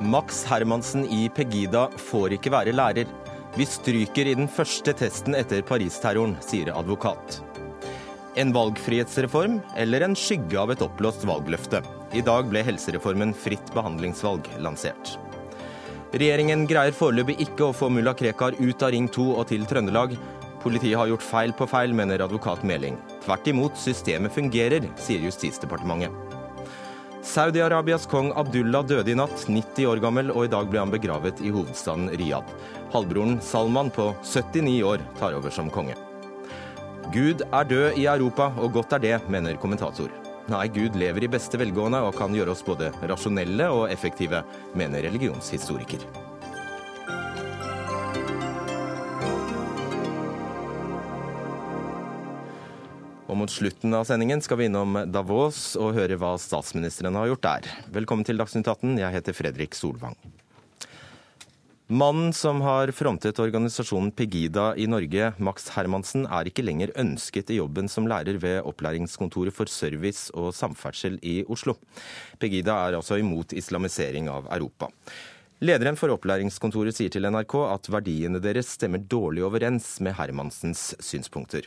Max Hermansen i Pegida får ikke være lærer. Vi stryker i den første testen etter Paris-terroren, sier advokat. En valgfrihetsreform eller en skygge av et oppblåst valgløfte. I dag ble helsereformen fritt behandlingsvalg lansert. Regjeringen greier foreløpig ikke å få mulla Krekar ut av Ring 2 og til Trøndelag. Politiet har gjort feil på feil, mener advokat Meling. Tvert imot, systemet fungerer, sier Justisdepartementet. Saudi-Arabias kong Abdullah døde i natt, 90 år gammel, og i dag ble han begravet i hovedstaden Riyadh. Halvbroren Salman på 79 år tar over som konge. Gud er død i Europa, og godt er det, mener kommentator. Nei, Gud lever i beste velgående og kan gjøre oss både rasjonelle og effektive, mener religionshistoriker. Mot slutten av sendingen skal vi innom Davos og høre hva statsministeren har gjort der. Velkommen til Dagsnytt 18, jeg heter Fredrik Solvang. Mannen som har frontet organisasjonen Pegida i Norge, Max Hermansen, er ikke lenger ønsket i jobben som lærer ved Opplæringskontoret for service og samferdsel i Oslo. Pegida er altså imot islamisering av Europa. Lederen for opplæringskontoret sier til NRK at verdiene deres stemmer dårlig overens med Hermansens synspunkter.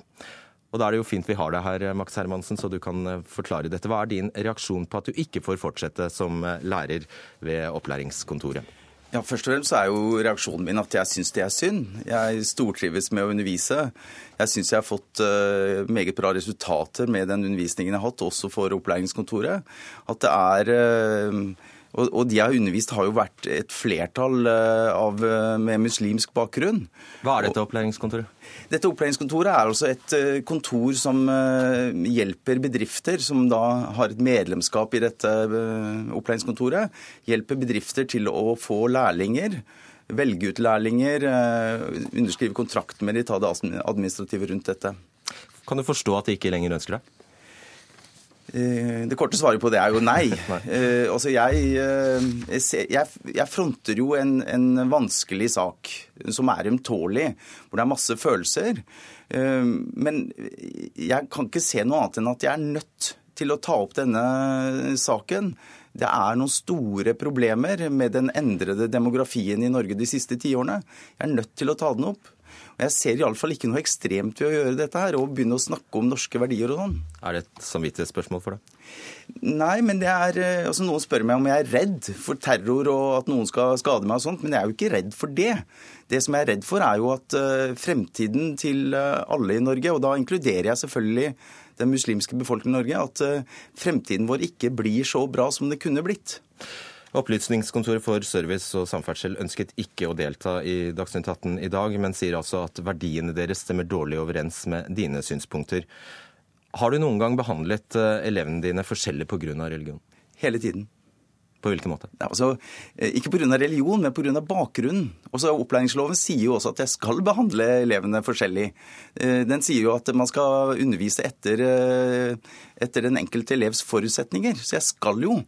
Og da er det jo fint vi har deg her, Max Hermansen, så du kan eh, forklare dette. Hva er din reaksjon på at du ikke får fortsette som eh, lærer ved opplæringskontoret? Ja, Først og fremst er jo reaksjonen min at jeg syns det er synd. Jeg stortrives med å undervise. Jeg syns jeg har fått uh, meget bra resultater med den undervisningen jeg har hatt, også for opplæringskontoret. At det er og, og, de jeg har undervist, har jo vært et flertall uh, av, med muslimsk bakgrunn. Hva er dette opplæringskontoret? Dette opplæringskontoret er altså et kontor som hjelper bedrifter som da har et medlemskap i dette opplæringskontoret. Hjelper bedrifter til å få lærlinger. Velge ut lærlinger, underskrive kontrakt med de, ta det administrative rundt dette. Kan du forstå at de ikke lenger ønsker det? Det korte svaret på det er jo nei. nei. altså jeg, jeg, jeg, fronter jo en, en, vanskelig sak som er ømtålig, hvor det er masse følelser. Men jeg kan ikke se noe annet enn at jeg er nødt til å ta opp denne saken. Det er noen store problemer med den endrede demografien i Norge de siste tiårene. Jeg er nødt til å ta den opp. Jeg ser iallfall ikke noe ekstremt ved å gjøre dette her, og begynne å snakke om norske verdier og sånn. Er det et samvittighetsspørsmål for deg? Nei, men det er eh, altså Noen spør meg om jeg er redd for terror og at noen skal skade meg og sånt, men jeg er jo ikke redd for det. Det som jeg er redd for, er jo at uh, fremtiden til uh, alle i Norge, og da inkluderer jeg selvfølgelig den muslimske befolkningen i Norge, at fremtiden vår ikke blir så bra som det kunne blitt. Opplysningskontoret for service og samferdsel ønsket ikke å delta i Dagsnytt 18 i dag, men sier altså at verdiene deres stemmer dårlig overens med dine synspunkter. Har du noen gang behandlet eh, elevene dine forskjellig pga. religion? Hele tiden. På hvilken måte? Ja, altså, eh, ikke pga. religion, men pga. bakgrunnen. Også opplæringsloven sier jo også at jeg skal behandle elevene forskjellig. Eh, den sier jo at man skal undervise etter, etter den enkelte elevs forutsetninger. Så jeg skal jo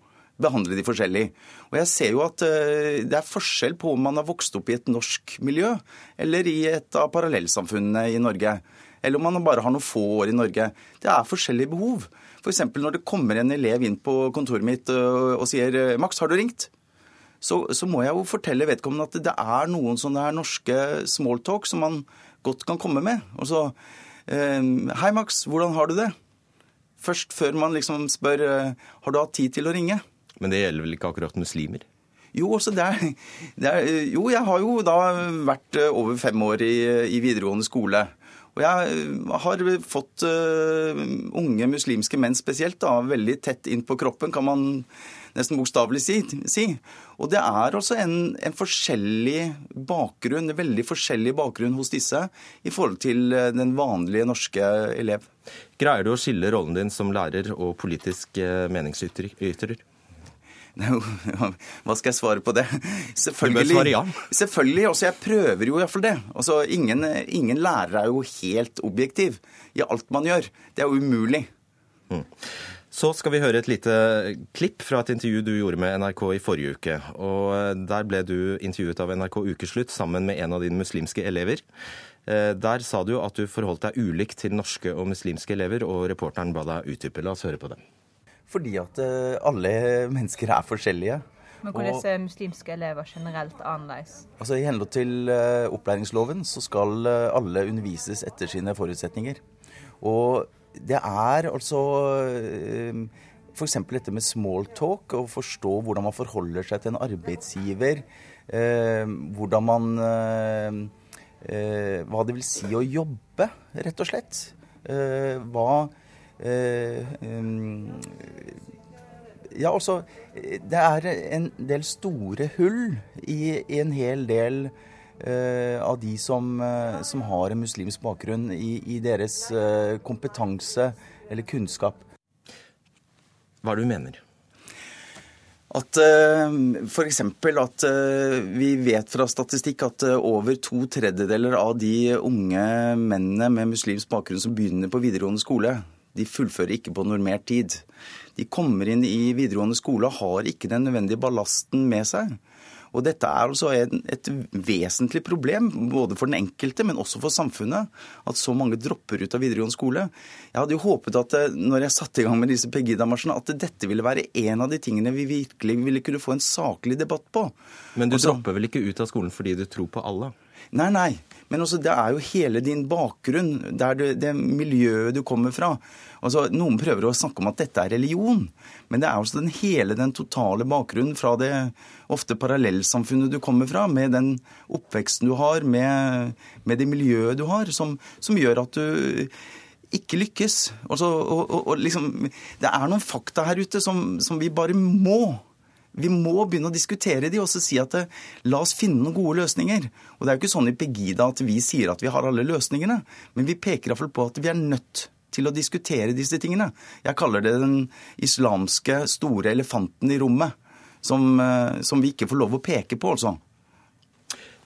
behandle de forskjellig. Og jeg ser jo at eh, det er forskjell på om man har vokst opp i et norsk miljø eller i et av parallellsamfunnene i Norge. Eller om man bare har noen få år i Norge. Det er forskjellige behov. F.eks. når det kommer en elev inn på kontoret mitt eh, og sier 'Max, har du ringt?' Så, så, må jeg jo fortelle vedkommende at det er noen sånne her norske smalltalk som man godt kan komme med. Og så eh, 'Hei, Max, hvordan har du det?' Først før man liksom spør 'Har du hatt tid til å ringe?' Men det gjelder vel ikke akkurat muslimer? Jo, det er, det er, jo, jeg har jo da vært eh, over fem år i, i videregående skole. Og jeg eh, har fått uh, unge muslimske menn spesielt da, veldig tett inn på kroppen, kan man nesten bokstavelig si, si. Og det er også en, en, forskjellig bakgrunn, en veldig forskjellig bakgrunn hos disse i forhold til den vanlige norske elev. Greier du å skille rollen din som lærer og politisk meningsytrer? Hva skal jeg svare på det? Selvfølgelig. Svare ja. Selvfølgelig. Også jeg prøver jo iallfall det. Altså, ingen, ingen lærer er jo helt objektiv i alt man gjør. Det er jo umulig. Mm. Så skal vi høre et lite klipp fra et intervju du gjorde med NRK i forrige uke. Og eh, Der ble du intervjuet av NRK Ukeslutt sammen med en av dine muslimske elever. Eh, der sa du at du forholdt deg ulikt til norske og muslimske elever, og reporteren ba deg utdype. La oss høre på det. Fordi at eh, alle mennesker er forskjellige. Men hvordan er muslimske elever generelt annerledes? Altså I henhold til uh, opplæringsloven så skal uh, alle undervises etter sine forutsetninger. Og det er altså F.eks. dette med small talk, å forstå hvordan man forholder seg til en arbeidsgiver. hvordan man Hva det vil si å jobbe, rett og slett. hva ja, altså Det er en del store hull i, i en hel del uh, av de som, uh, som, har en muslimsk bakgrunn, i, i deres kompetanse eller kunnskap. Hva er det du mener? At f.eks. at vi vet fra statistikk at over to tredjedeler av de unge mennene med muslimsk bakgrunn som begynner på videregående skole, de fullfører ikke på normert tid. De kommer inn i videregående skole og har ikke den nødvendige ballasten med seg. Og dette er altså et vesentlig problem, både for den enkelte, men også for samfunnet, at så mange dropper ut av videregående skole. Jeg hadde jo håpet at eh, når jeg satte i gang med disse Pegida-marsjene, at dette ville være en av de tingene vi virkelig ville kunne få en saklig debatt på. Men du også, dropper vel ikke ut av skolen fordi du tror på Allah? Nei, nei. Men også, det er jo hele din bakgrunn, det det, det miljøet du kommer fra. Altså, noen prøver å snakke om at dette er religion, men det er også den hele den totale bakgrunnen fra det ofte parallellsamfunnet du kommer fra, med den oppveksten du har, med, med det miljøet du har, som, som gjør at du ikke lykkes. Altså, og, og, og liksom, det er noen fakta her ute som, som vi bare må vi må begynne å diskutere de og så si at eh, la oss finne noen gode løsninger. Og Det er jo ikke sånn i Pegida at vi sier at vi har alle løsningene, men vi peker iallfall på at vi er nødt til å diskutere disse tingene. Jeg kaller det den islamske store elefanten i rommet, som, eh, som vi ikke får lov å peke på, altså.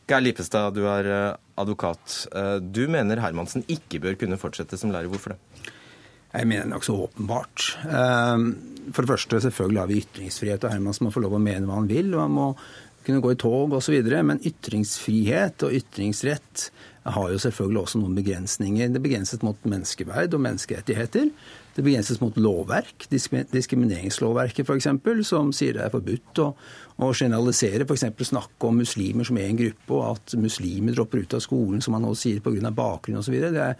Geir Lipestad, du er eh, advokat. Du mener Hermansen ikke bør kunne fortsette som lærer. Hvorfor det? Jeg mener nokså åpenbart. Ehm, for det første, selvfølgelig har vi ytringsfrihet, og Hermansen må få lov å mene hva han vil. og han må kunne gå i tog osv. Men ytringsfrihet og ytringsrett har jo selvfølgelig også noen begrensninger. Det begrenses mot menneskeverd og menneskerettigheter. Det begrenses mot lovverk, diskrimineringslovverket f.eks., som sier det er forbudt å, å generalisere, f.eks. snakke om muslimer som er en gruppe, og at muslimer dropper ut av skolen, som man nå sier pga. bakgrunn osv. Det er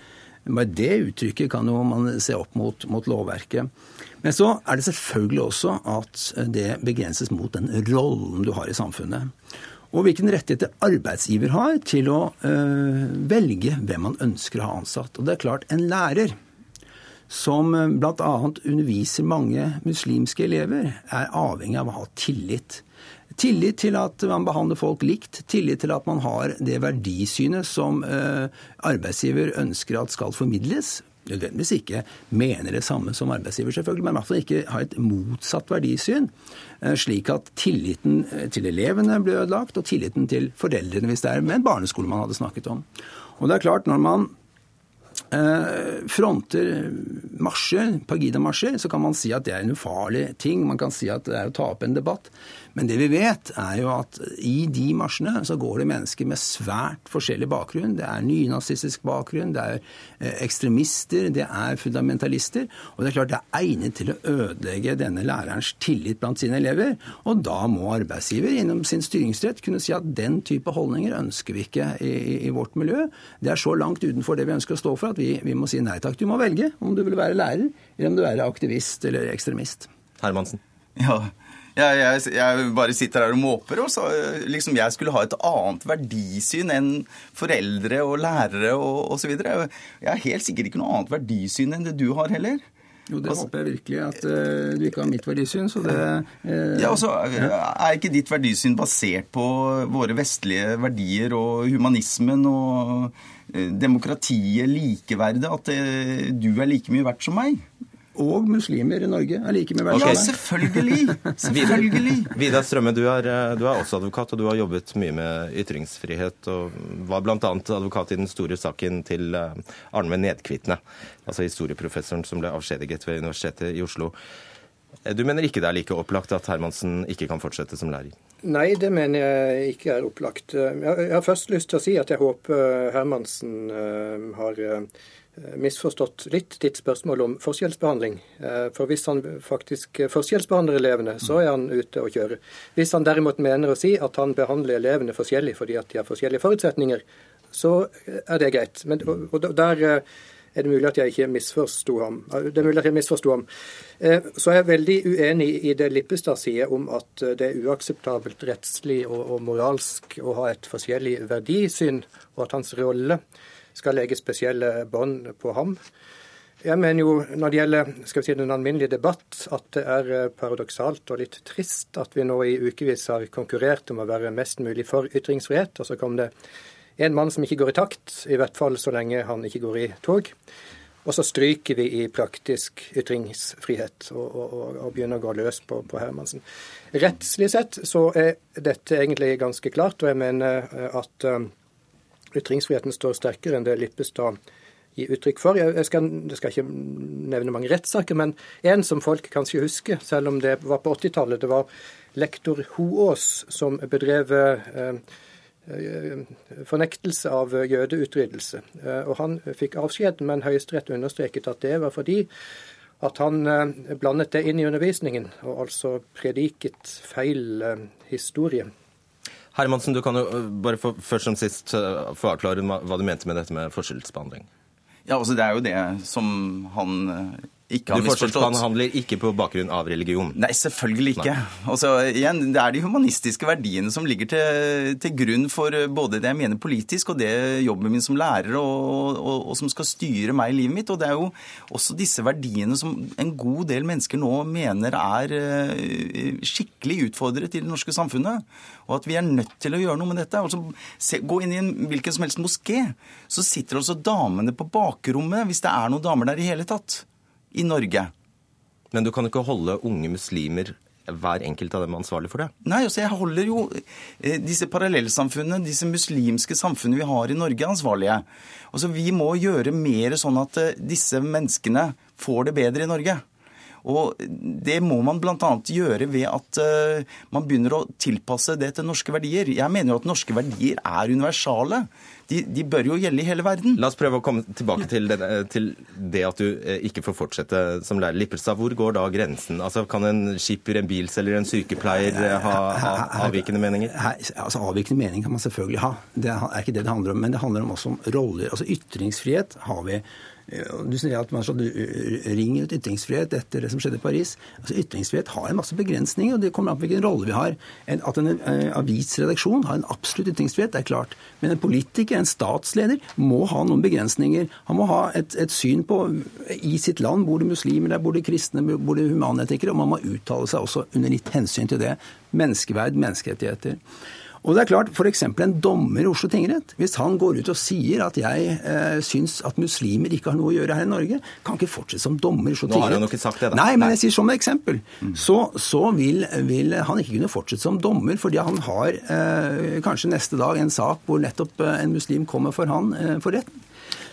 bare det uttrykket kan jo man se opp mot, mot, lovverket. Men så er det selvfølgelig også at det begrenses mot den rollen du har i samfunnet. Og hvilken rettigheter arbeidsgiver har til å øh, velge hvem man ønsker å ha ansatt. Og det er klart, en lærer som bl.a. underviser mange muslimske elever, er avhengig av å ha tillit Tillit til at man behandler folk likt. Tillit til at man har det verdisynet som eh, arbeidsgiver ønsker at skal formidles. Nødvendigvis ikke mener det samme som arbeidsgiver, selvfølgelig, men i hvert fall ikke har et motsatt verdisyn. Eh, slik at tilliten eh, til elevene blir ødelagt, og tilliten til foreldrene, hvis det er med en barneskole man hadde snakket om. Og det er klart, når man fronter marsjer, Pagida-marsjer, så kan man si at det er en ufarlig ting. Man kan si at det er å ta opp en debatt. Men det vi vet, er jo at i de marsjene så går det mennesker med svært forskjellig bakgrunn. Det er nynazistisk bakgrunn, det er eh, ekstremister, det er fundamentalister. Og det er klart det er egnet til å ødelegge denne lærerens tillit blant sine elever. Og da må arbeidsgiver gjennom sin styringsrett kunne si at den type holdninger ønsker vi ikke i, i vårt miljø. Det er så langt utenfor det vi ønsker å stå for at vi, vi må si nei takk. Du må velge om du vil være lærer, eller om du vil være aktivist eller ekstremist. Hermansen. Ja, jeg, jeg, jeg, bare sitter her og måper. Og så, liksom, jeg skulle ha et annet verdisyn enn foreldre og lærere og osv. Jeg har helt sikkert ikke noe annet verdisyn enn det du har heller. Jo, det altså, håper jeg virkelig at uh, du ikke har mitt verdisyn. så det... Uh, ja, altså, Er ikke ditt verdisyn basert på våre vestlige verdier og humanismen og demokratiet, likeverdet, at du er like mye verdt som meg? Og muslimer i Norge er like mye verdt. Okay. Ja, selvfølgelig! selvfølgelig. Vidar Strømme, du er, du er, også advokat, og du har jobbet mye med ytringsfrihet. Og var bl.a. advokat i den store saken til eh, Arne Nedkvitne, altså historieprofessoren som ble avskjediget ved Universitetet i Oslo. Eh, du mener ikke det er like opplagt at Hermansen ikke kan fortsette som lærer? Nei, det mener jeg ikke er opplagt. Jeg har først lyst til å si at jeg håper Hermansen har misforstått litt ditt spørsmål om forskjellsbehandling. For hvis han faktisk forskjellsbehandler elevene, så er han ute å kjøre. Hvis han derimot mener å si at han behandler elevene forskjellig fordi at de har forskjellige forutsetninger, så er det greit. Men, og, der er det mulig at jeg ikke misforsto ham. Det er mulig at jeg misforsto ham. Så er jeg veldig uenig i det Lippestad sier om at det er uakseptabelt rettslig og moralsk å ha et forskjellig verdisyn, og at hans rolle skal legge spesielle bånd på ham. Jeg mener jo når det gjelder skal vi si, den alminnelige debatt, at det er eh, paradoksalt og litt trist at vi nå i ukevis har konkurrert om å være mest mulig for ytringsfrihet, og så kom det en mann som ikke går i takt, i hvert fall så lenge han ikke går i tog. Og så stryker vi i praktisk ytringsfrihet og, og, og begynner å gå løs på, på, Hermansen. Rettslig sett så er dette egentlig ganske klart, og jeg mener eh, at um, ytringsfriheten står sterkere enn det Lippestad gir uttrykk for. Jeg skal, jeg skal ikke nevne mange rettssaker, men en som folk kanskje husker, selv om det var på 80-tallet, det var lektor Hoås som bedrev eh, eh, fornektelse av jødeutryddelse. Eh, og han fikk avskjed, men Høyesterett understreket at det var fordi at han eh, blandet det inn i undervisningen, og altså prediket feil historie. Hermansen, du kan jo øh, bare for, først som sist øh, få avklare hva du mente med dette med forskjellsbehandling. Ja, altså Det er jo det som han øh, ikke har du misforstått. Du handler ikke på bakgrunn av religion? Nei, selvfølgelig ikke. Og så igjen, det er de humanistiske verdiene som ligger til, til, grunn for både det jeg mener politisk og det jobben min som lærer og, og, og, som skal styre meg i livet mitt. Og det er jo også disse verdiene som en god del mennesker nå mener er uh, skikkelig utfordret i det norske samfunnet. Og at vi er nødt til å gjøre noe med dette. Altså, se, gå inn i en hvilken som helst moské, så sitter også damene på bakrommet, hvis det er noen damer der i hele tatt i Norge. Men du kan ikke holde unge muslimer hver enkelt av dem ansvarlig for det? Nei, altså jeg holder jo eh, disse parallellsamfunnene, disse muslimske samfunnene vi har i Norge, ansvarlige. Altså Vi må gjøre mer sånn at eh, disse menneskene får det bedre i Norge. Og Det må man bl.a. gjøre ved at uh, man begynner å tilpasse det til norske verdier. Jeg mener jo at norske verdier er universale de, de, bør jo gjelde i hele verden. La oss prøve å komme tilbake til det, til det at du eh, ikke får fortsette som lærer. Lippelstad, hvor går da grensen? Altså, Kan en skipper, en bilselger, en sykepleier eh, ha, ha avvikende meninger? Her, altså, Avvikende mening kan man selvfølgelig ha. Det er ikke det det handler om. Men det handler om også om roller. Altså Ytringsfrihet har vi. Du sier at man skal ringe ut ytringsfrihet etter det som skjedde i Paris. Altså, ytringsfrihet har en masse begrensninger, og det kommer an på hvilken rolle vi har. At en, avisredaksjon har en absolutt ytringsfrihet, det er klart. Men en politiker, en statsleder, må ha noen begrensninger. Han må ha et, et syn på I sitt land bor det muslimer, der bor det kristne, bor det humanetikere, og man må uttale seg også under litt hensyn til det. Menneskeverd, menneskerettigheter. Og det er klart, F.eks. en dommer i Oslo tingrett, hvis han går ut og sier at jeg eh, syns at muslimer ikke har noe å gjøre her i Norge, kan ikke fortsette som dommer i Oslo tingrett. Nå har han jo ikke sagt det, da. Nei, men jeg sier som eksempel. Mm. Så, så vil, vil, han ikke kunne fortsette som dommer, fordi han har eh, kanskje neste dag en sak hvor nettopp eh, en muslim kommer for han eh, for retten.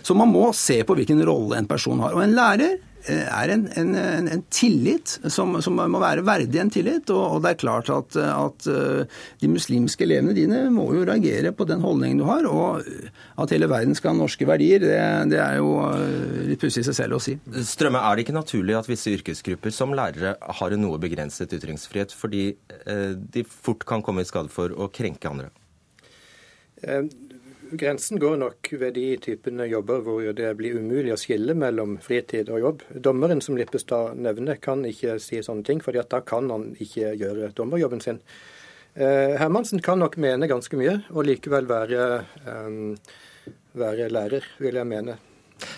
Så man må se på hvilken rolle en person har. Og en lærer er en, en, en tillit som, som, må være verdig en tillit. Og, og det er klart at, at, eh, de muslimske elevene dine må jo reagere på den holdningen du har. Og at hele verden skal ha norske verdier, det, det er jo eh, litt pussig i seg selv å si. Strømme, er det ikke naturlig at visse yrkesgrupper som lærere har en noe begrenset ytringsfrihet, fordi de fort kan komme i skade for å krenke andre? Grensen går nok ved de typene jobber hvor det blir umulig å skille mellom fritid og jobb. Dommeren som Lippestad nevner, kan ikke si sånne ting, for da kan han ikke gjøre dommerjobben sin. Eh, Hermansen kan nok mene ganske mye, og likevel være, eh, være lærer, vil jeg mene.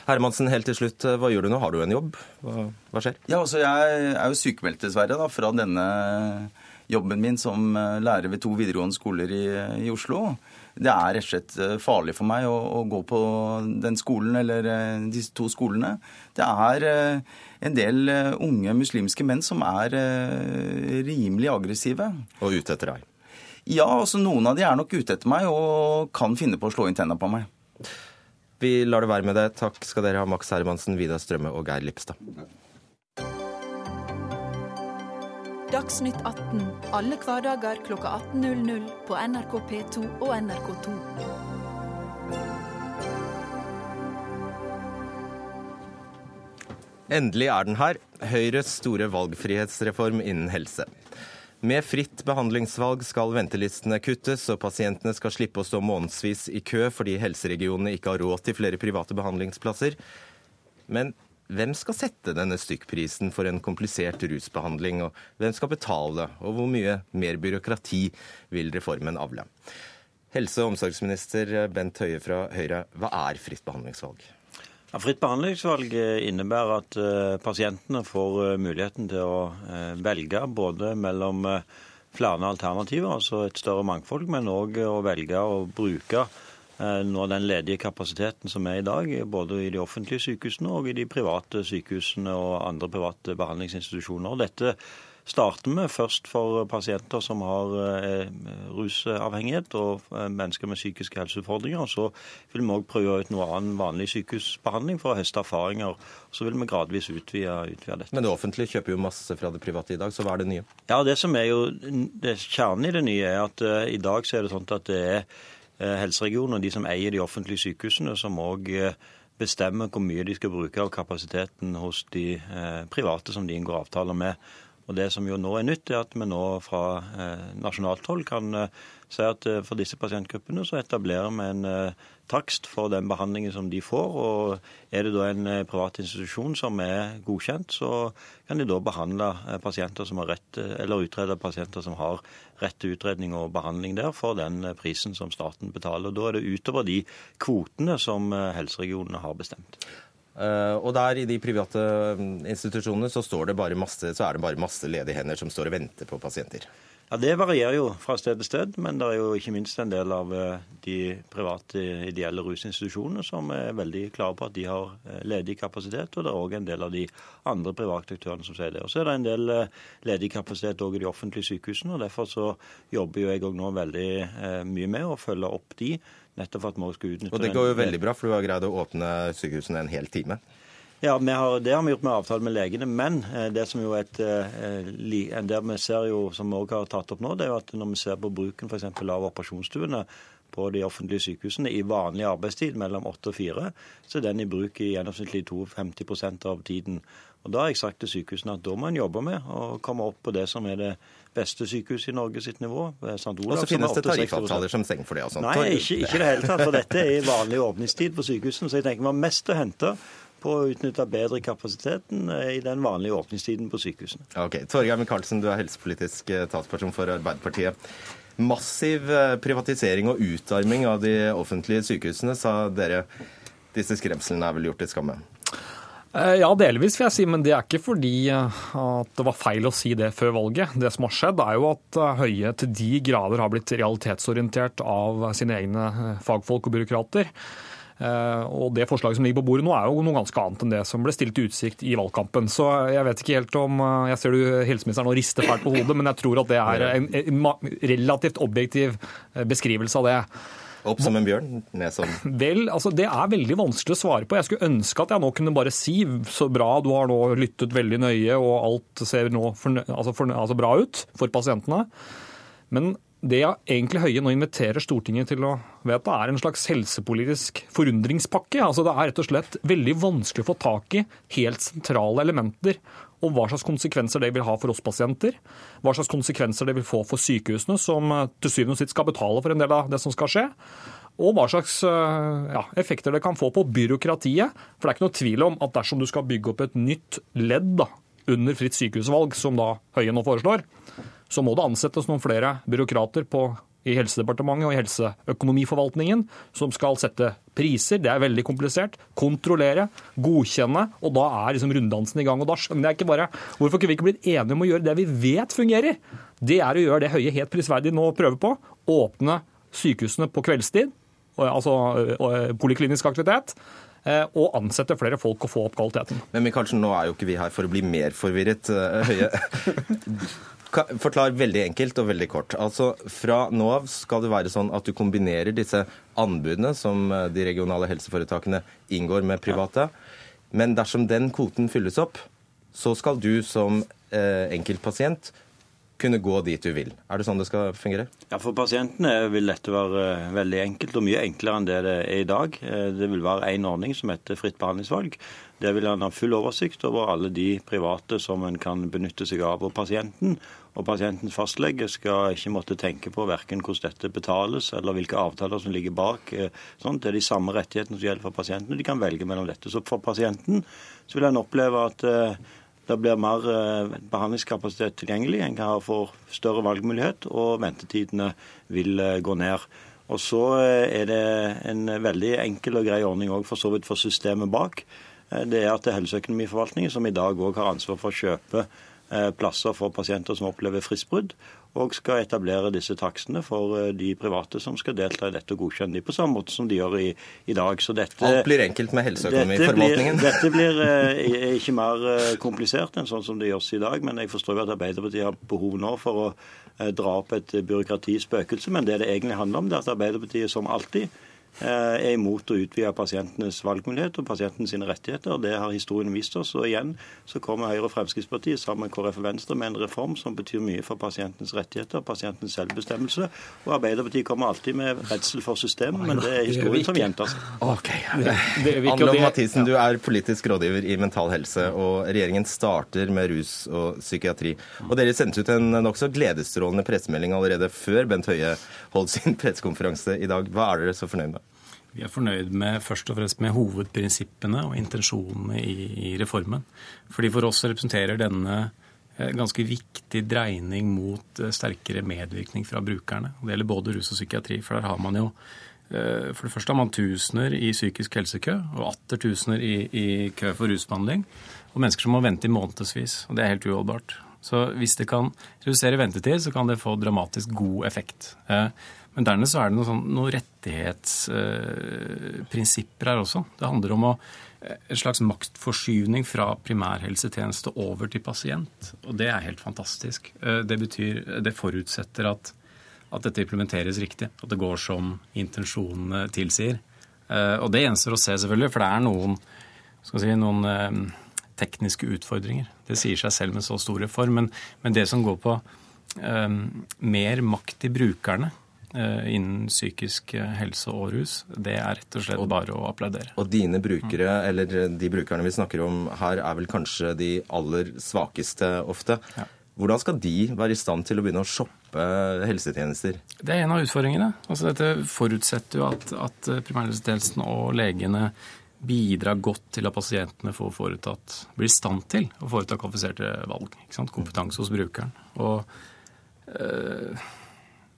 Hermansen, helt til slutt, hva gjør du nå? Har du en jobb? Hva, hva skjer? Ja, altså Jeg er jo sykemeldt, dessverre, da, fra denne jobben min som eh, lærer ved to videregående skoler i, i Oslo det er rett og slett eh, farlig for meg å, å, gå på den skolen eller eh, disse to skolene. Det er eh, en del unge muslimske menn som er rimelig aggressive. Og ute etter deg? Ja, altså noen av de er nok ute etter meg og kan finne på å slå inn tenna på meg. Vi lar det være med det. Takk skal dere ha, Max Hermansen, Vidar Strømme og Geir Lipstad. Dagsnytt 18 alle hverdager kl 18.00 på NRK P2 og NRK2. Endelig er den her, Høyres store valgfrihetsreform innen helse. Med fritt behandlingsvalg skal ventelistene kuttes, og pasientene skal slippe å stå månedsvis i kø fordi helseregionene ikke har råd til flere private behandlingsplasser. Men hvem skal sette denne stykkprisen for en komplisert rusbehandling, og hvem skal betale, og hvor mye mer byråkrati vil reformen avle? Helse- og omsorgsminister Bent Høie fra Høyre, hva er fritt behandlingsvalg? Ja, fritt behandlingsvalg innebærer at uh, pasientene får uh, muligheten til å velge både mellom flere alternativer, altså et større mangfold, men òg å velge å bruke nå den ledige kapasiteten som er i dag, både i de offentlige sykehusene og i de private sykehusene og andre private behandlingsinstitusjoner. Dette starter vi først for pasienter som har eh, rusavhengighet og eh, mennesker med psykiske helseutfordringer. og Så vil vi òg prøve ut noe annen vanlig sykehusbehandling for å høste erfaringer. Så vil vi gradvis utvide, utvide, dette. Men det offentlige kjøper jo masse fra det private i dag, så hva er det nye? Ja, Det som er jo det kjernen i det nye, er at uh, i dag så er det sånn at det er helseregionene, de som eier de offentlige sykehusene, som òg bestemmer hvor mye de skal bruke av kapasiteten hos de private som de inngår avtaler med. Og Det som jo nå er nytt, er at vi nå fra eh, nasjonalt hold kan eh, si at eh, for disse pasientgruppene så etablerer vi en eh, takst for den behandlingen som de får. og Er det da en eh, privat institusjon som er godkjent, så kan de da behandle eh, pasienter som har rett, eller utrede pasienter som har rett til utredning og behandling der, for den prisen som staten betaler. Og Da er det utover de kvotene som helseregionene har bestemt. Uh, og der i de private mm, institusjonene så, masse, så, er det bare masse ledige hender som står og venter på pasienter. Ja, Det varierer jo fra sted til sted, men det er jo ikke minst en del av eh, de private ideelle rusinstitusjonene som er veldig klare på at de har eh, ledig kapasitet, og det er òg en del av de andre private aktørene som sier det. Og Så er det en del ledig kapasitet òg i de offentlige sykehusene, og derfor så jobber jo jeg òg nå veldig mye med å følge opp de nettopp for at vi skal utnytte Og det går jo veldig bra, for du har greid å åpne sykehusene en hel time. Ja, har, Det har vi gjort med avtale med legene. Men eh, det som jo et, eh, det vi ser jo, som vi også har tatt opp nå, det er jo at når vi ser på bruken for av operasjonsstuene på de offentlige sykehusene i vanlig arbeidstid mellom 8 og 4, så er den i bruk i gjennomsnittlig 52% av tiden. Og Da har jeg sagt til sykehusene at da må en jobbe med å komme opp på det som er det beste sykehus i Norge sitt nivå. St. Olav, og så finnes det tariffavtaler som stenger for det? Altså. Nei, ikke, ikke det hele tatt. For dette er vanlig åpningstid på sykehusene. Så jeg tenker vi har mest å hente på å utnytte bedre kapasiteten eh, i den vanlige åpningstiden på sykehusene. Ok, Torgeir Micaelsen, du er helsepolitisk eh, talsperson for Arbeiderpartiet. Massiv eh, privatisering og utarming av de offentlige sykehusene, sa dere. Disse skremslene er vel gjort til skamme? Eh, ja, delvis vil jeg si, men det er ikke fordi eh, at det var feil å si det før valget. Det som har skjedd, er jo at eh, Høie til de grader har blitt realitetsorientert av sine egne fagfolk og byråkrater. Og Det forslaget som ligger på bordet nå, er jo noe ganske annet enn det som ble stilt i utsikt i valgkampen. Så jeg vet ikke helt om Jeg ser du helseministeren nå rister fælt på hodet, men jeg tror at det er en relativt objektiv beskrivelse av det. Opp som en bjørn, ned som Vel, altså Det er veldig vanskelig å svare på. Jeg skulle ønske at jeg nå kunne bare si så bra, du har nå lyttet veldig nøye og alt ser nå fornø altså fornø altså bra ut for pasientene. Men det jeg egentlig Høie nå inviterer Stortinget til å vedta, er en slags helsepolitisk forundringspakke. Altså Det er rett og slett veldig vanskelig å få tak i helt sentrale elementer om hva slags konsekvenser det vil ha for oss pasienter. Hva slags konsekvenser det vil få for sykehusene, som eh, til syvende og sist skal betale for en del av det som skal skje. Og hva slags eh, ja, effekter det kan få på byråkratiet. For det er ikke noe tvil om at dersom du skal bygge opp et nytt ledd da, under fritt sykehusvalg, som da Høie nå foreslår, så må det ansettes noen flere byråkrater på i Helsedepartementet og i helseøkonomiforvaltningen som skal sette priser. Det er veldig komplisert. Kontrollere, godkjenne. Og da er liksom runddansen i gang. Og da skjønner jeg ikke bare hvorfor kunne vi ikke blitt enige om å gjøre det vi vet fungerer. Det er å gjøre det Høie helt prisverdig nå prøver på. Åpne sykehusene på kveldstid, altså poliklinisk aktivitet eh, og ansette flere folk og få opp kvaliteten. Men Michaelsen, nå er jo ikke vi her for å bli mer forvirret. Eh, Høie, Forklar veldig enkelt og veldig kort. Altså, Fra nå av skal det være sånn at du kombinerer disse anbudene som eh, de regionale helseforetakene inngår med private. Men dersom den kvoten fylles opp, så skal du som eh, enkeltpasient kunne gå dit du vil. Er det sånn det skal fungere? Ja, For pasientene vil dette være eh, veldig enkelt, og mye enklere enn det det er i dag. Eh, det vil være én ordning som heter fritt behandlingsvalg. Der vil en ha full oversikt over alle de private som en kan benytte seg av. Og pasienten og pasientens fastlege skal ikke måtte tenke på verken hvordan dette betales eller hvilke avtaler som ligger bak. Sånn, det er de samme rettighetene som gjelder for pasienten, og de kan velge mellom dette. Så for pasienten så vil en oppleve at det blir mer eh, behandlingskapasitet tilgjengelig. En kan få større valgmulighet, og ventetidene vil eh, gå ned. Og Så eh, er det en veldig enkel og grei ordning òg for så vidt for systemet bak. Det er at det er Helseøkonomiforvaltningen som i dag òg har ansvar for å kjøpe plasser for pasienter som opplever fristbrudd og skal etablere disse takstene for eh, de private som skal delta i dette og godkjenne de på samme måte som de gjør i, i dag. Så dette, Alt blir enkelt med helseøkonomiforvaltningen? Dette blir, dette blir eh, ikke mer eh, komplisert enn sånn som det gjøres i dag, men jeg forstår jo at Arbeiderpartiet har behov nå for å dra opp et byråkratispøkelse. Men det det egentlig handler om, det er at Arbeiderpartiet som alltid Eh, er imot å utvide pasientenes valgmulighet og pasientens rettigheter. Det har historien vist oss. Og igjen så kommer Høyre og Fremskrittspartiet sammen med KrF og Venstre med en reform som betyr mye for pasientens rettigheter, pasientens selvbestemmelse. Og Arbeiderpartiet kommer alltid med redsel for systemet, men det er historien som gjentar seg. Okay. Anne Mathisen, du er politisk rådgiver i Mental Helse, og regjeringen starter med rus og psykiatri. Og dere sendte ut en nokså gledesstrålende pressemelding allerede før Bent Høie holdt sin pressekonferanse i dag. Hva er dere så fornøyd med? Vi er fornøyd med først og fremst med hovedprinsippene og intensjonene i, i reformen. Fordi For oss representerer denne eh, ganske viktig dreining mot eh, sterkere medvirkning fra brukerne. Det gjelder både rus og psykiatri. For der har man jo eh, For det første har man tusener i psykisk helsekø, og atter tusener i, i kø for rusbehandling. Og mennesker som må vente i månedsvis. Og det er helt uholdbart. Så hvis det kan redusere ventetid, så kan det få dramatisk god effekt. Men dernest så er det noen, sånn, noen rettighetsprinsipper her også. Det handler om å, eh, en slags maktforskyvning fra primærhelsetjeneste over til pasient. Og det er helt fantastisk. Eh, det betyr, det forutsetter at, at dette implementeres riktig. At det går som intensjonene tilsier. Eh, og det gjenstår å se, selvfølgelig, for det er noen, si, noen tekniske utfordringer. Det sier seg selv med så stor reform. Men, men det som går på eh, mer makt til brukerne, Eh, innen psykisk eh, helse og rus, det er rett og slett bare å applaudere. Og dine brukere, mm. eller de brukerne vi snakker om her, er vel kanskje de aller svakeste ofte. Ja. Hvordan skal de være i stand til å begynne å shoppe helsetjenester? Det er en av utfordringene. Altså, dette forutsetter jo at, at primærhelsetjenesten og legene bidrar godt til at pasientene får foretatt, blir i stand til å foreta kvalifiserte valg. Kompetanse hos brukeren. Og øh,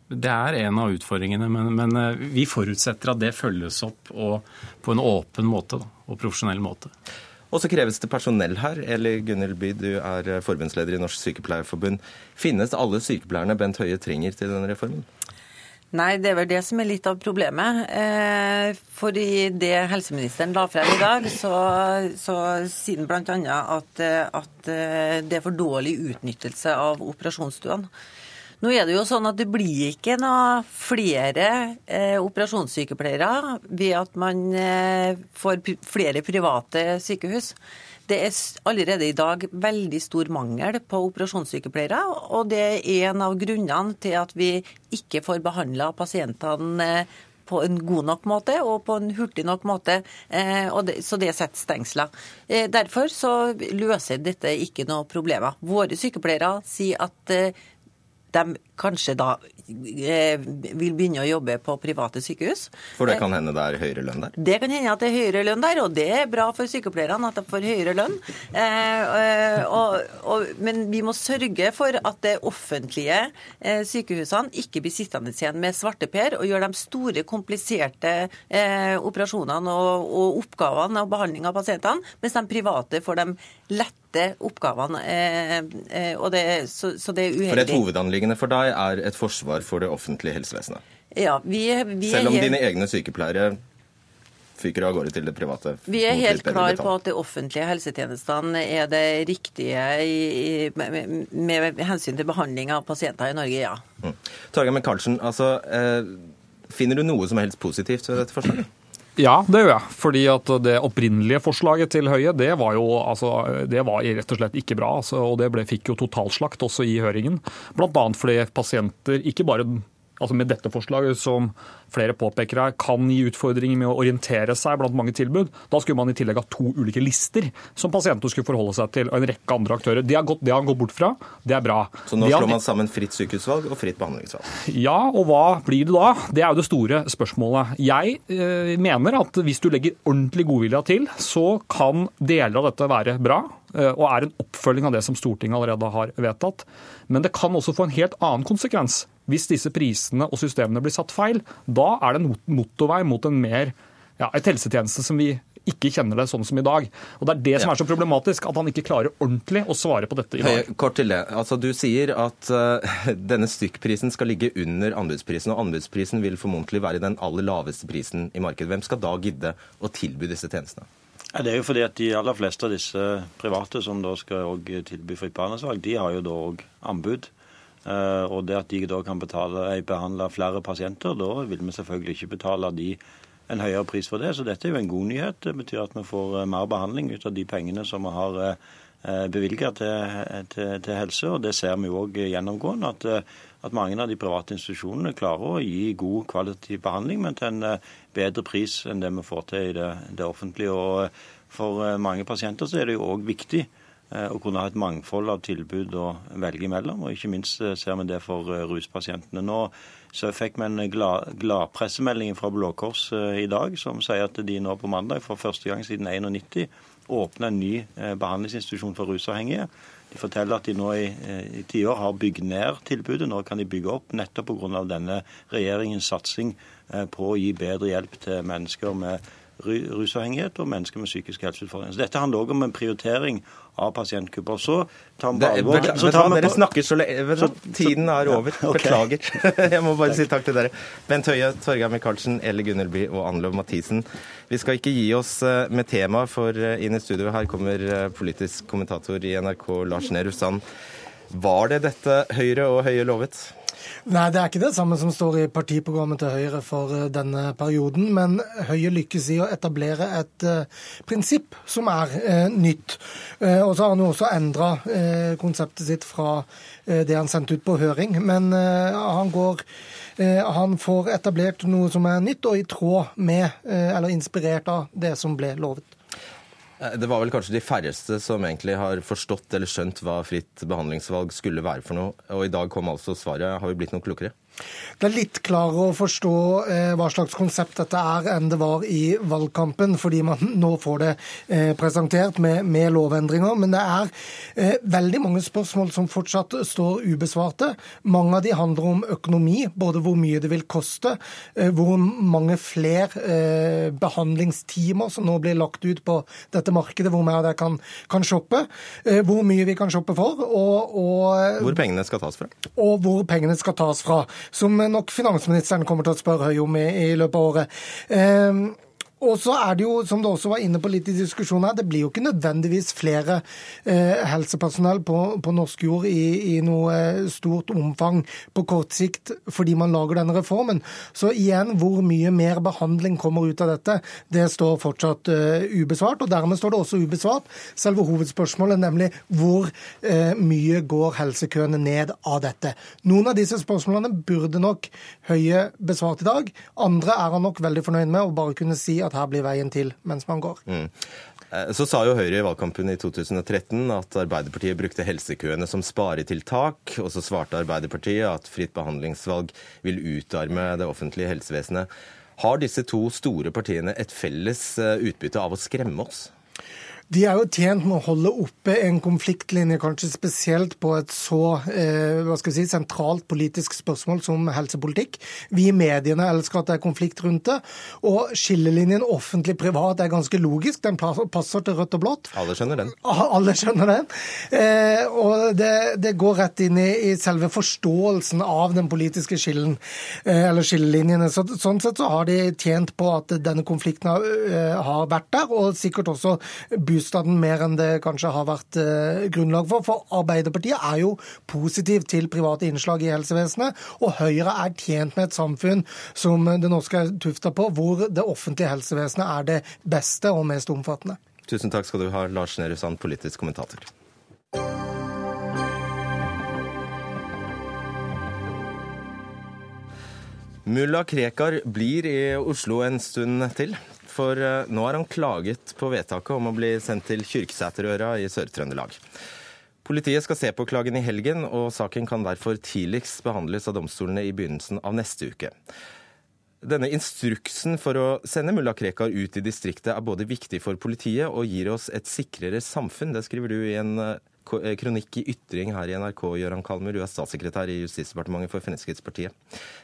det er en av utfordringene, men, men, eh, vi forutsetter at det følges opp på en åpen måte da, og profesjonell måte. Og så kreves det personell her. Eli Gunhild By, du er eh, forbundsleder i Norsk Sykepleierforbund. Finnes alle sykepleierne Bent Høie trenger til denne reformen? Nei, det er vel det som er litt av problemet. Eh, i det helseministeren la frem i dag, så, så sier han bl.a. At, at det er for dårlig utnyttelse av operasjonsstuene. Nå er det jo sånn at det blir ikke noe flere eh, operasjonssykepleiere ved at man eh, får flere private sykehus. Det er allerede i dag veldig stor mangel på operasjonssykepleiere. Og det er en av grunnene til at vi ikke får behandla pasientene eh, på en god nok måte og på en hurtig nok måte. Eh, så det setter stengsler. Eh, derfor så løser dette ikke noe problemer. Våre sykepleiere sier at de kanskje da eh, vil begynne å jobbe på private sykehus. For det kan hende det er høyere lønn der? Det kan hende at det er høyere lønn der, og det er bra for sykepleierne at de får høyere lønn. Eh, eh, og, og, men vi må sørge for at det offentlige eh, sykehusene ikke blir sittende igjen med svarteper og gjør de store, kompliserte eh, operasjonene og, og oppgavene og behandling av pasientene, mens de private får dem lett oppgavene. Eh, eh, og det, så, så det er uheldig. For et hovedanliggende for deg er et forsvar for det offentlige helsevesenet? Ja, vi, vi Selv om helt... dine egne sykepleiere fyker av gårde til det private? Vi er helt klar på at de offentlige helsetjenestene er det riktige i, med, med, hensyn til behandling av pasienter i Norge, ja. Mm. Torgeir Micaelsen, altså, eh, finner du noe som helst positivt ved dette forslaget? Ja, det gjør jeg. Fordi at det opprinnelige forslaget til Høie, det var jo altså, det var rett og slett ikke bra. Altså, og det ble, fikk jo totalslakt også i høringen. Bl.a. fordi pasienter ikke bare altså med dette forslaget, som flere påpeker her, kan gi utfordringer med å orientere seg blant mange tilbud. Da skulle man i tillegg ha to ulike lister som pasienter skulle forholde seg til, og en rekke andre aktører. Det har, gått, det har han gått bort fra. Det er bra. Så nå har, slår man sammen fritt sykehusvalg og fritt behandlingsvalg? Ja, og hva blir det da? Det er jo det store spørsmålet. Jeg eh, mener at hvis du legger ordentlig godvilja til, så kan deler av dette være bra eh, og er en oppfølging av det som Stortinget allerede har vedtatt. Men det kan også få en helt annen konsekvens hvis disse prisene og systemene blir satt feil. Da er det en motorvei mot en mer, ja, et helsetjeneste som vi ikke kjenner det sånn som i dag. Og Det er det som er så problematisk, at han ikke klarer ordentlig å svare på dette i dag. Høye, kort til det. Altså, Du sier at uh, denne stykkprisen skal ligge under anbudsprisen, og anbudsprisen vil formodentlig være den aller laveste prisen i markedet. Hvem skal da gidde å tilby disse tjenestene? Ja, det er jo fordi at De aller fleste av disse private som da skal tilby fritt behandlingsvalg, de har jo da òg anbud. Eh, og det at de da kan betale, eh, behandle flere pasienter, da vil vi selvfølgelig ikke betale de en høyere pris for det. Så dette er jo en god nyhet. Det betyr at vi får eh, mer behandling ut av de pengene som vi har bevilget til, til, til, helse. Og det ser vi jo òg gjennomgående. At, at, mange av de private institusjonene klarer å gi god kvalitativ behandling, men til en bedre pris enn det vi får til i det, det offentlige. Og for mange pasienter så er det jo òg viktig å kunne ha et mangfold av tilbud å velge imellom. Og ikke minst eh, ser vi det for eh, ruspasientene. Nå så fikk vi en gladpressemelding glad fra Blå Kors i dag som sier at de nå på mandag for første gang siden 91 åpner en ny behandlingsinstitusjon for rusavhengige. De forteller at de nå i, i tiår har bygd ned tilbudet. Nå kan de bygge opp nettopp pga. denne regjeringens satsing på å gi bedre hjelp til mennesker med rusavhengighet og mennesker med psykiske helseutfordringer. Så Dette handler òg om en prioritering av pasientgrupper. Så tar vi alvor Dere snakker så lenge Tiden er over. Beklager. Jeg må bare si takk til dere. Bent Høie, Torgeir Micaelsen, Elle Gunnelby og Anlov Mathisen. Vi skal ikke gi oss eh, med tema, for eh, inn i studio her kommer eh, politisk kommentator i NRK Lars Nehru Sand. Var det dette Høyre og Høie lovet? Nei, det er ikke det samme som står i partiprogrammet til Høyre for eh, denne perioden. Men Høyre lykkes i å etablere et uh, prinsipp som er uh, nytt. Og så har han jo også endra konseptet sitt fra det han sendte ut på høring. Men han går han får etablert noe som er nytt, og i tråd med, eller inspirert av, det som ble lovet. Eh, det var vel kanskje de færreste som egentlig har forstått eller skjønt hva fritt behandlingsvalg skulle være for noe. Og i dag kom altså svaret. Har vi blitt noe klokere? Det er litt klarere å forstå eh, hva slags konsept dette er enn det var i valgkampen, fordi man nå får det eh, presentert med, med, lovendringer. Men det er eh, veldig mange spørsmål som fortsatt står ubesvarte. Mange av de handler om økonomi, både hvor mye det vil koste, hvor mange flere eh, behandlingstimer som nå blir lagt ut på dette markedet, hvor vi kan, kan shoppe, hvor mye vi kan shoppe for. Og, og, hvor pengene skal tas fra. Og hvor pengene skal tas fra som nok finansministeren kommer til å spørre Høie om i, i løpet av året. Eh, og så er det jo, som du også var inne på litt i diskusjonen her, det blir jo ikke nødvendigvis flere eh, helsepersonell på, på, norsk jord i, i, noe eh, stort omfang på kort sikt fordi man lager denne reformen. Så igjen, hvor mye mer behandling kommer ut av dette, det står fortsatt eh, ubesvart. Og dermed står det også ubesvart selve hovedspørsmålet, nemlig hvor eh, mye går helsekøene ned av dette. Noen av disse spørsmålene burde nok Høie besvart i dag. Andre er han nok veldig fornøyd med å bare kunne si at at her blir veien til mens man går. Mm. Eh, så sa jo Høyre i valgkampen i 2013 at Arbeiderpartiet brukte helsekøene som sparetiltak. Og så svarte Arbeiderpartiet at fritt behandlingsvalg vil utarme det offentlige helsevesenet. Har disse to store partiene et felles eh, utbytte av å skremme oss? De er jo tjent med å holde oppe en konfliktlinje, kanskje spesielt på et så eh, si, sentralt politisk spørsmål som helsepolitikk. Vi i mediene elsker at det er konflikt rundt det. Og skillelinjen offentlig-privat er ganske logisk. Den passer til rødt og blått. Alle skjønner den. Alle skjønner den. Eh, og det, det, går rett inn i, i, selve forståelsen av den politiske skillen, eh, eller skillelinjene. Så, sånn sett så har de tjent på at denne konflikten har, uh, har vært der, og sikkert også begynt boosta den mer enn det kanskje har vært eh, grunnlag for. For Arbeiderpartiet er jo positiv til private innslag i helsevesenet, og Høyre er tjent med et samfunn som det norske er tufta på, hvor det offentlige helsevesenet er det beste og mest omfattende. Tusen takk skal du ha, Lars Nehru Sand, politisk kommentator. Mulla Krekar blir i Oslo en stund til. For eh, nå har han klaget på vedtaket om å bli sendt til Kyrksæterøra i Sør-Trøndelag. Politiet skal se på klagen i helgen, og saken kan derfor tidligst behandles av domstolene i begynnelsen av neste uke. Denne instruksen for å sende mulla Krekar ut i distriktet er både viktig for politiet og gir oss et sikrere samfunn. Det skriver du i en eh, kronikk i Ytring her i NRK, Gøran Kalmer. Du er statssekretær i Justisdepartementet for Fremskrittspartiet.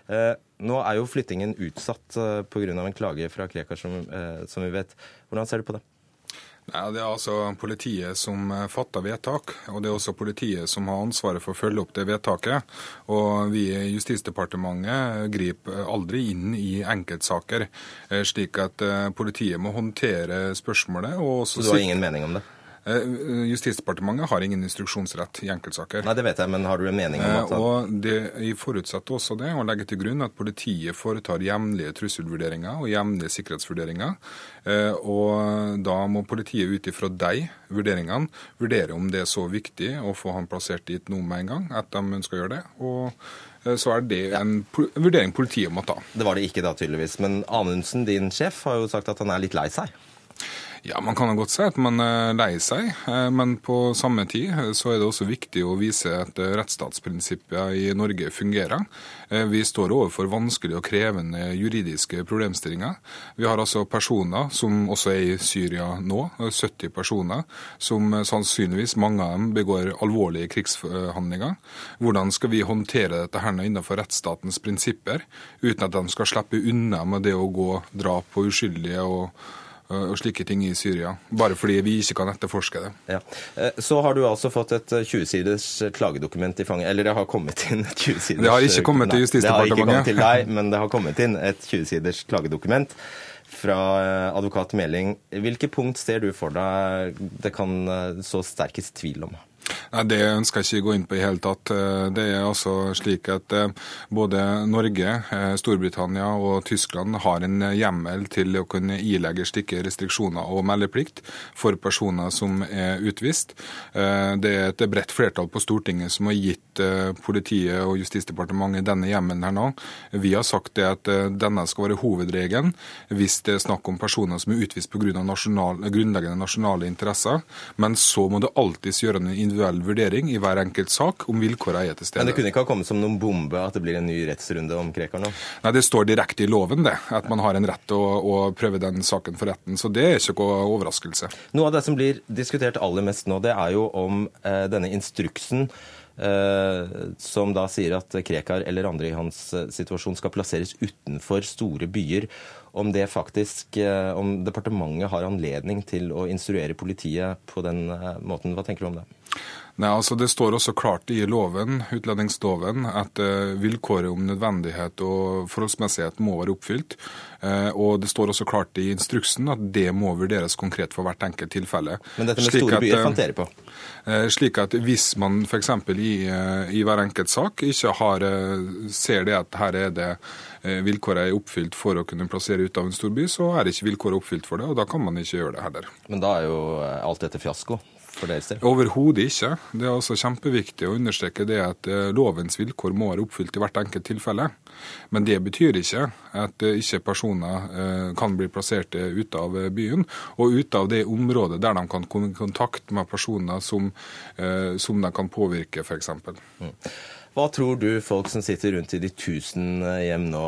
Eh, nå er jo flyttingen utsatt eh, pga. en klage fra Krekar, som, som, vi vet. Hvordan ser du på det? Nei, Det er altså politiet som fatter vedtak, og det er også politiet som har ansvaret for å følge opp det vedtaket. Og vi i Justisdepartementet griper aldri inn i enkeltsaker, slik at politiet må håndtere spørsmålet. Og også Så du har ingen mening om det? Eh, Justisdepartementet har ingen instruksjonsrett i enkeltsaker. Nei, Det vet jeg, men har du en mening om eh, at Og det forutsetter også det, å legge til grunn at politiet foretar jevnlige trusselvurderinger og jevnlige sikkerhetsvurderinger. Eh, og da må politiet ut ifra de vurderingene vurdere om det er så viktig å få han plassert dit nå med en gang, at de ønsker å gjøre det. og så er det en vurdering politiet må ta. Det var det ikke da, tydeligvis. Men Anundsen, din sjef, har jo sagt at han er litt lei seg. Ja, Man kan godt si at man er lei seg, eh, men på samme tid eh, så er det også viktig å vise at eh, rettsstatsprinsippet i Norge fungerer. Vi står overfor vanskelige og krevende juridiske problemstillinger. Vi har altså personer, som også er i Syria nå, 70 personer, som sannsynligvis mange av dem begår alvorlige krigshandlinger. Hvordan skal vi håndtere dette her innenfor rettsstatens prinsipper, uten at de skal slippe unna med det å gå drap på uskyldige og Eh, og slike ting i Syria, bare fordi vi ikke kan etterforske det. Ja. Eh, så har du altså fått et 20-siders eh, klagedokument i fanget. Eller det har kommet inn et 20-siders Det har ikke kommet til Justisdepartementet. Det har ikke kommet til deg, men det har kommet inn et 20-siders klagedokument fra advokat Meling. Hvilke punkt ser du for deg det kan så sterkest tvil om? Nei, Det ønsker jeg ikke gå inn på i hele tatt. Eh, det er altså slik at eh, både Norge, eh, Storbritannia og Tyskland har en hjemmel til å kunne ilegge slike restriksjoner og meldeplikt for personer som er utvist. Det er et bredt flertall på Stortinget som har gitt politiet og Justisdepartementet denne hjemmelen her nå. Vi har sagt det at denne skal være hovedregelen hvis det er snakk om personer som er utvist pga. Nasjonal, grunnleggende nasjonale interesser, men så må det alltids gjøre en individuell vurdering i hver enkelt sak om vilkårene er til stede. Men det kunne ikke ha kommet som noen bombe at det blir en ny rettsrunde om Krekar nå? Nei, det står direkte i loven det, at man har en rett til å, å, prøve den saken for retten. Så det er ikke noen overraskelse. Noe av det som blir diskutert aller mest nå, det er jo om eh, denne instruksen Uh, som da sier at Krekar eller andre i hans uh, situasjon skal plasseres utenfor store byer. Om det faktisk, uh, om departementet har anledning til å instruere politiet på den måten. Hva tenker du om det? Nei, altså Det står også klart i loven, utlendingsloven at uh, vilkåret om nødvendighet og forholdsmessighet må være oppfylt. Uh, og det står også klart i instruksen at det må vurderes konkret for hvert enkelt tilfelle. Men dette med store byer fant dere på? Slik at hvis man f.eks. I, i hver enkelt sak ikke har, ser det at her er det vilkåret er oppfylt for å kunne plassere ut av en storby, så er ikke vilkåret oppfylt for det, og da kan man ikke gjøre det heller. Men da er jo alt dette fiasko? For deres del? Overhodet ikke. Det er altså kjempeviktig å understreke det at eh, lovens vilkår må være oppfylt i hvert enkelt tilfelle. Men det betyr ikke at eh, ikke personer eh, kan bli plassert ute av byen, og ute av det området der de kan komme i kontakt med personer som, som de kan påvirke, f.eks. Mm. Hva tror du folk som sitter rundt i de tusen hjem nå,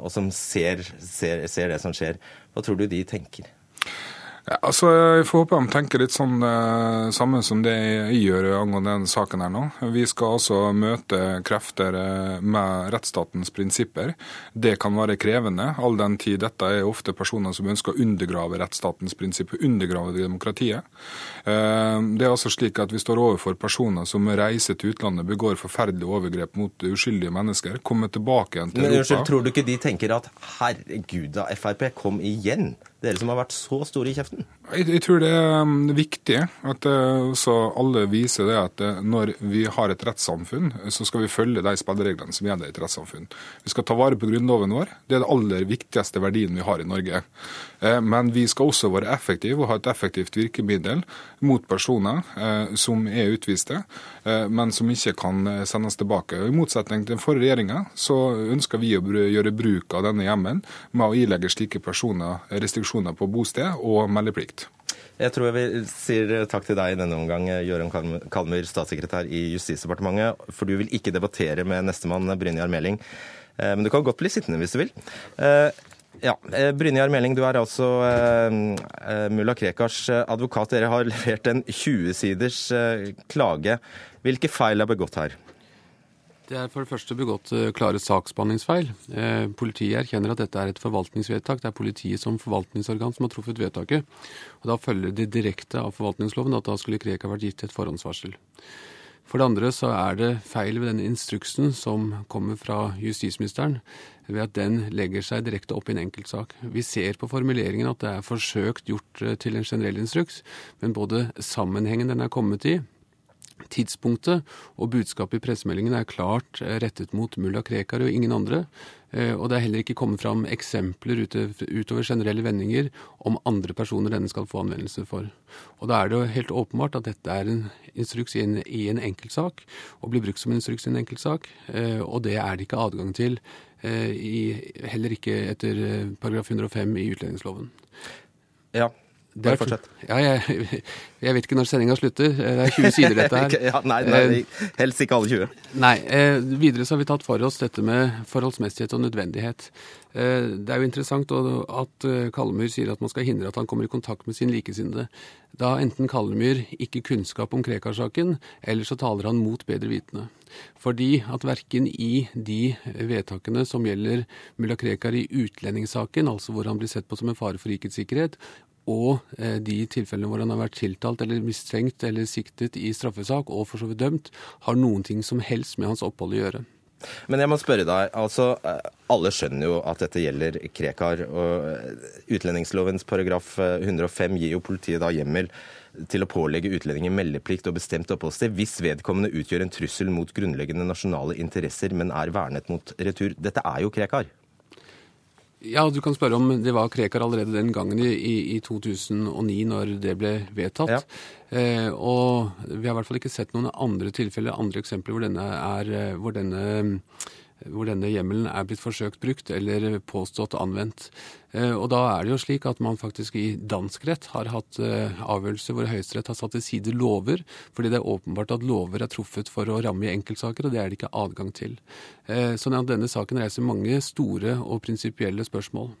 og som ser, ser, ser det som skjer, hva tror du de tenker? Ja, altså, Jeg får håpe de tenker litt sånn eh, samme som det jeg gjør angående denne saken. her nå. Vi skal altså møte krefter eh, med rettsstatens prinsipper. Det kan være krevende, all den tid dette er ofte personer som ønsker å undergrave rettsstatens prinsipper, undergrave demokratiet. Eh, det er altså slik at Vi står overfor personer som reiser til utlandet, begår forferdelige overgrep mot uskyldige mennesker, kommer tilbake igjen til Men, Europa. Unnskyld, tror du ikke de tenker at herregud da, Frp, kom igjen? Dere som har vært så store i kjeften. Jeg, jeg tror det er um, viktig at uh, alle viser det at uh, når vi har et rettssamfunn, så skal vi følge de spillereglene som gjelder i et rettssamfunn. Vi skal ta vare på grunnloven vår. Det er den aller viktigste verdien vi har i Norge. Uh, men vi skal også være effektive og ha et effektivt virkemiddel mot personer som er utviste, men som ikke kan sendes tilbake. I motsetning til den forrige regjeringa, så ønsker vi å gjøre bruk av denne hjemmelen med å ilegge slike personer restriksjoner på bosted og meldeplikt. Jeg tror vi sier takk til deg i denne omgang, Gøran Kalmyr, statssekretær i Justisdepartementet. For du vil ikke debattere med nestemann Brynjar Meling. Men du kan godt bli sittende hvis du vil. Ja, Brynjar Meling, du er altså eh, mulla Krekars advokat. Dere har levert en 20-siders klage. Hvilke feil er begått her? Det er for det første begått klare saksbehandlingsfeil. Eh, politiet erkjenner at dette er et forvaltningsvedtak. Det er politiet som forvaltningsorgan som har truffet vedtaket. Og Da følger det direkte av forvaltningsloven at da skulle Krekar vært gitt et forhåndsvarsel. For det andre så er det feil ved denne instruksen som kommer fra justisministeren, ved at den legger seg direkte opp i en enkeltsak. Vi ser på formuleringen at det er forsøkt gjort til en generell instruks, men både sammenhengen den er kommet i, Tidspunktet og budskapet i pressemeldingen er klart rettet mot mulla Krekar og ingen andre. Og det er heller ikke kommet fram eksempler utover generelle vendinger om andre personer denne skal få anvendelse for. Og da er det jo helt åpenbart at dette er en instruks i en, i en enkeltsak, og blir brukt som en instruks i en enkeltsak. Og det er det ikke adgang til, heller ikke etter paragraf 105 i utlendingsloven. Ja, bare fortsatt. Ja, jeg, jeg, vet ikke når sendinga slutter. Det er 20 sider, dette her. ja, nei, nei, helst ikke alle 20. Nei. Eh, videre så har vi tatt for oss dette med forholdsmessighet og nødvendighet. Eh, det er jo interessant at Kallemyr sier at man skal hindre at han kommer i kontakt med sin likesinnede. Da har enten Kallemyr ikke kunnskap om Krekar-saken, eller så taler han mot bedre vitende. Fordi at verken i de vedtakene som gjelder mulla Krekar i utlendingssaken, altså hvor han blir sett på som en fare for rikets sikkerhet, og de tilfellene hvor han har vært tiltalt eller mistenkt eller siktet i straffesak og for så vidt dømt, har noen ting som helst med hans opphold å gjøre. Men jeg må spørre deg, altså alle skjønner jo at dette gjelder Krekar. og Utlendingslovens paragraf 105 gir jo politiet da hjemmel til å pålegge utlendinger meldeplikt og bestemt oppholdssted hvis vedkommende utgjør en trussel mot grunnleggende nasjonale interesser, men er vernet mot retur. Dette er jo Krekar. Ja, du kan spørre om det var Krekar allerede den gangen i, i 2009, når det ble vedtatt. Ja. Eh, og vi har i hvert fall ikke sett noen andre tilfeller, andre eksempler hvor denne, er, hvor denne, hvor denne hjemmelen er blitt forsøkt brukt eller påstått anvendt. Eh, og da er det jo slik at man faktisk i dansk rett har hatt eh, avgjørelser hvor Høyesterett har satt til side lover, fordi det er åpenbart at lover er truffet for å ramme i enkeltsaker, og det er det ikke adgang til. Eh, sånn at denne saken reiser mange store og prinsipielle spørsmål.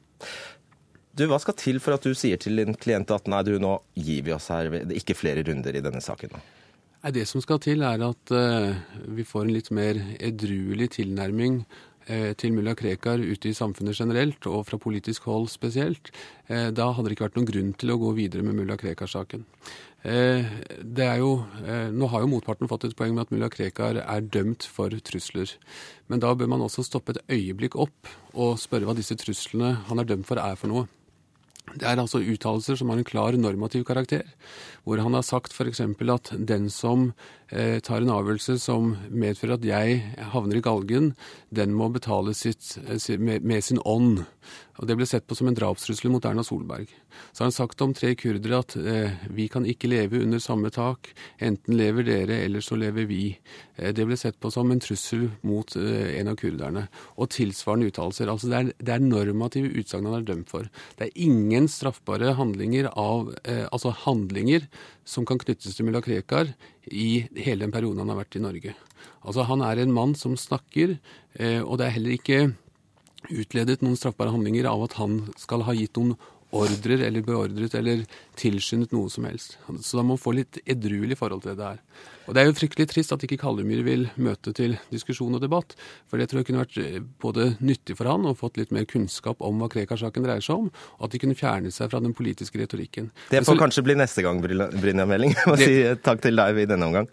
Du, Hva skal til for at du sier til din klient at nei, du, nå gir vi oss her, er ikke flere runder i denne saken? nå? Nei, Det som skal til, er at uh, vi får en litt mer edruelig tilnærming til mulla Krekar ute i samfunnet generelt, og fra politisk hold spesielt, da hadde det ikke vært noen grunn til å gå videre med mulla Krekar-saken. Jo, Nå har jo motparten fått et poeng med at mulla Krekar er dømt for trusler. Men da bør man også stoppe et øyeblikk opp og spørre hva disse truslene han er dømt for, er for noe. Det er altså uttalelser som har en klar normativ karakter, hvor han har sagt f.eks. at den som tar en avgjørelse som medfører at jeg havner i galgen, den må betale sitt, med, med sin ånd. Og Det ble sett på som en drapstrussel mot Erna Solberg. Så har han sagt om tre kurdere at eh, vi kan ikke leve under samme tak. Enten lever dere, eller så lever vi. Eh, det ble sett på som en trussel mot eh, en av kurderne. Og tilsvarende uttalelser. Altså det er, det er normative utsagn han er dømt for. Det er ingen straffbare handlinger av Altså handlinger som kan knyttes til mulla Krekar i hele den perioden han har vært i Norge. Altså Han er en mann som snakker, og det er heller ikke utledet noen straffbare handlinger av at han skal ha gitt noen ordrer eller beordret eller tilskyndet noe som helst. Så da må man få litt edruelig forhold til det der. Og Det er jo fryktelig trist at ikke Kallemyr vil møte til diskusjon og debatt. For det tror jeg kunne vært både nyttig for han og fått litt mer kunnskap om hva Krekar-saken dreier seg om, og at de kunne fjerne seg fra den politiske retorikken. Det får så, kanskje bli neste gang, Brynja Meling. Jeg må det, si takk til deg i denne omgang.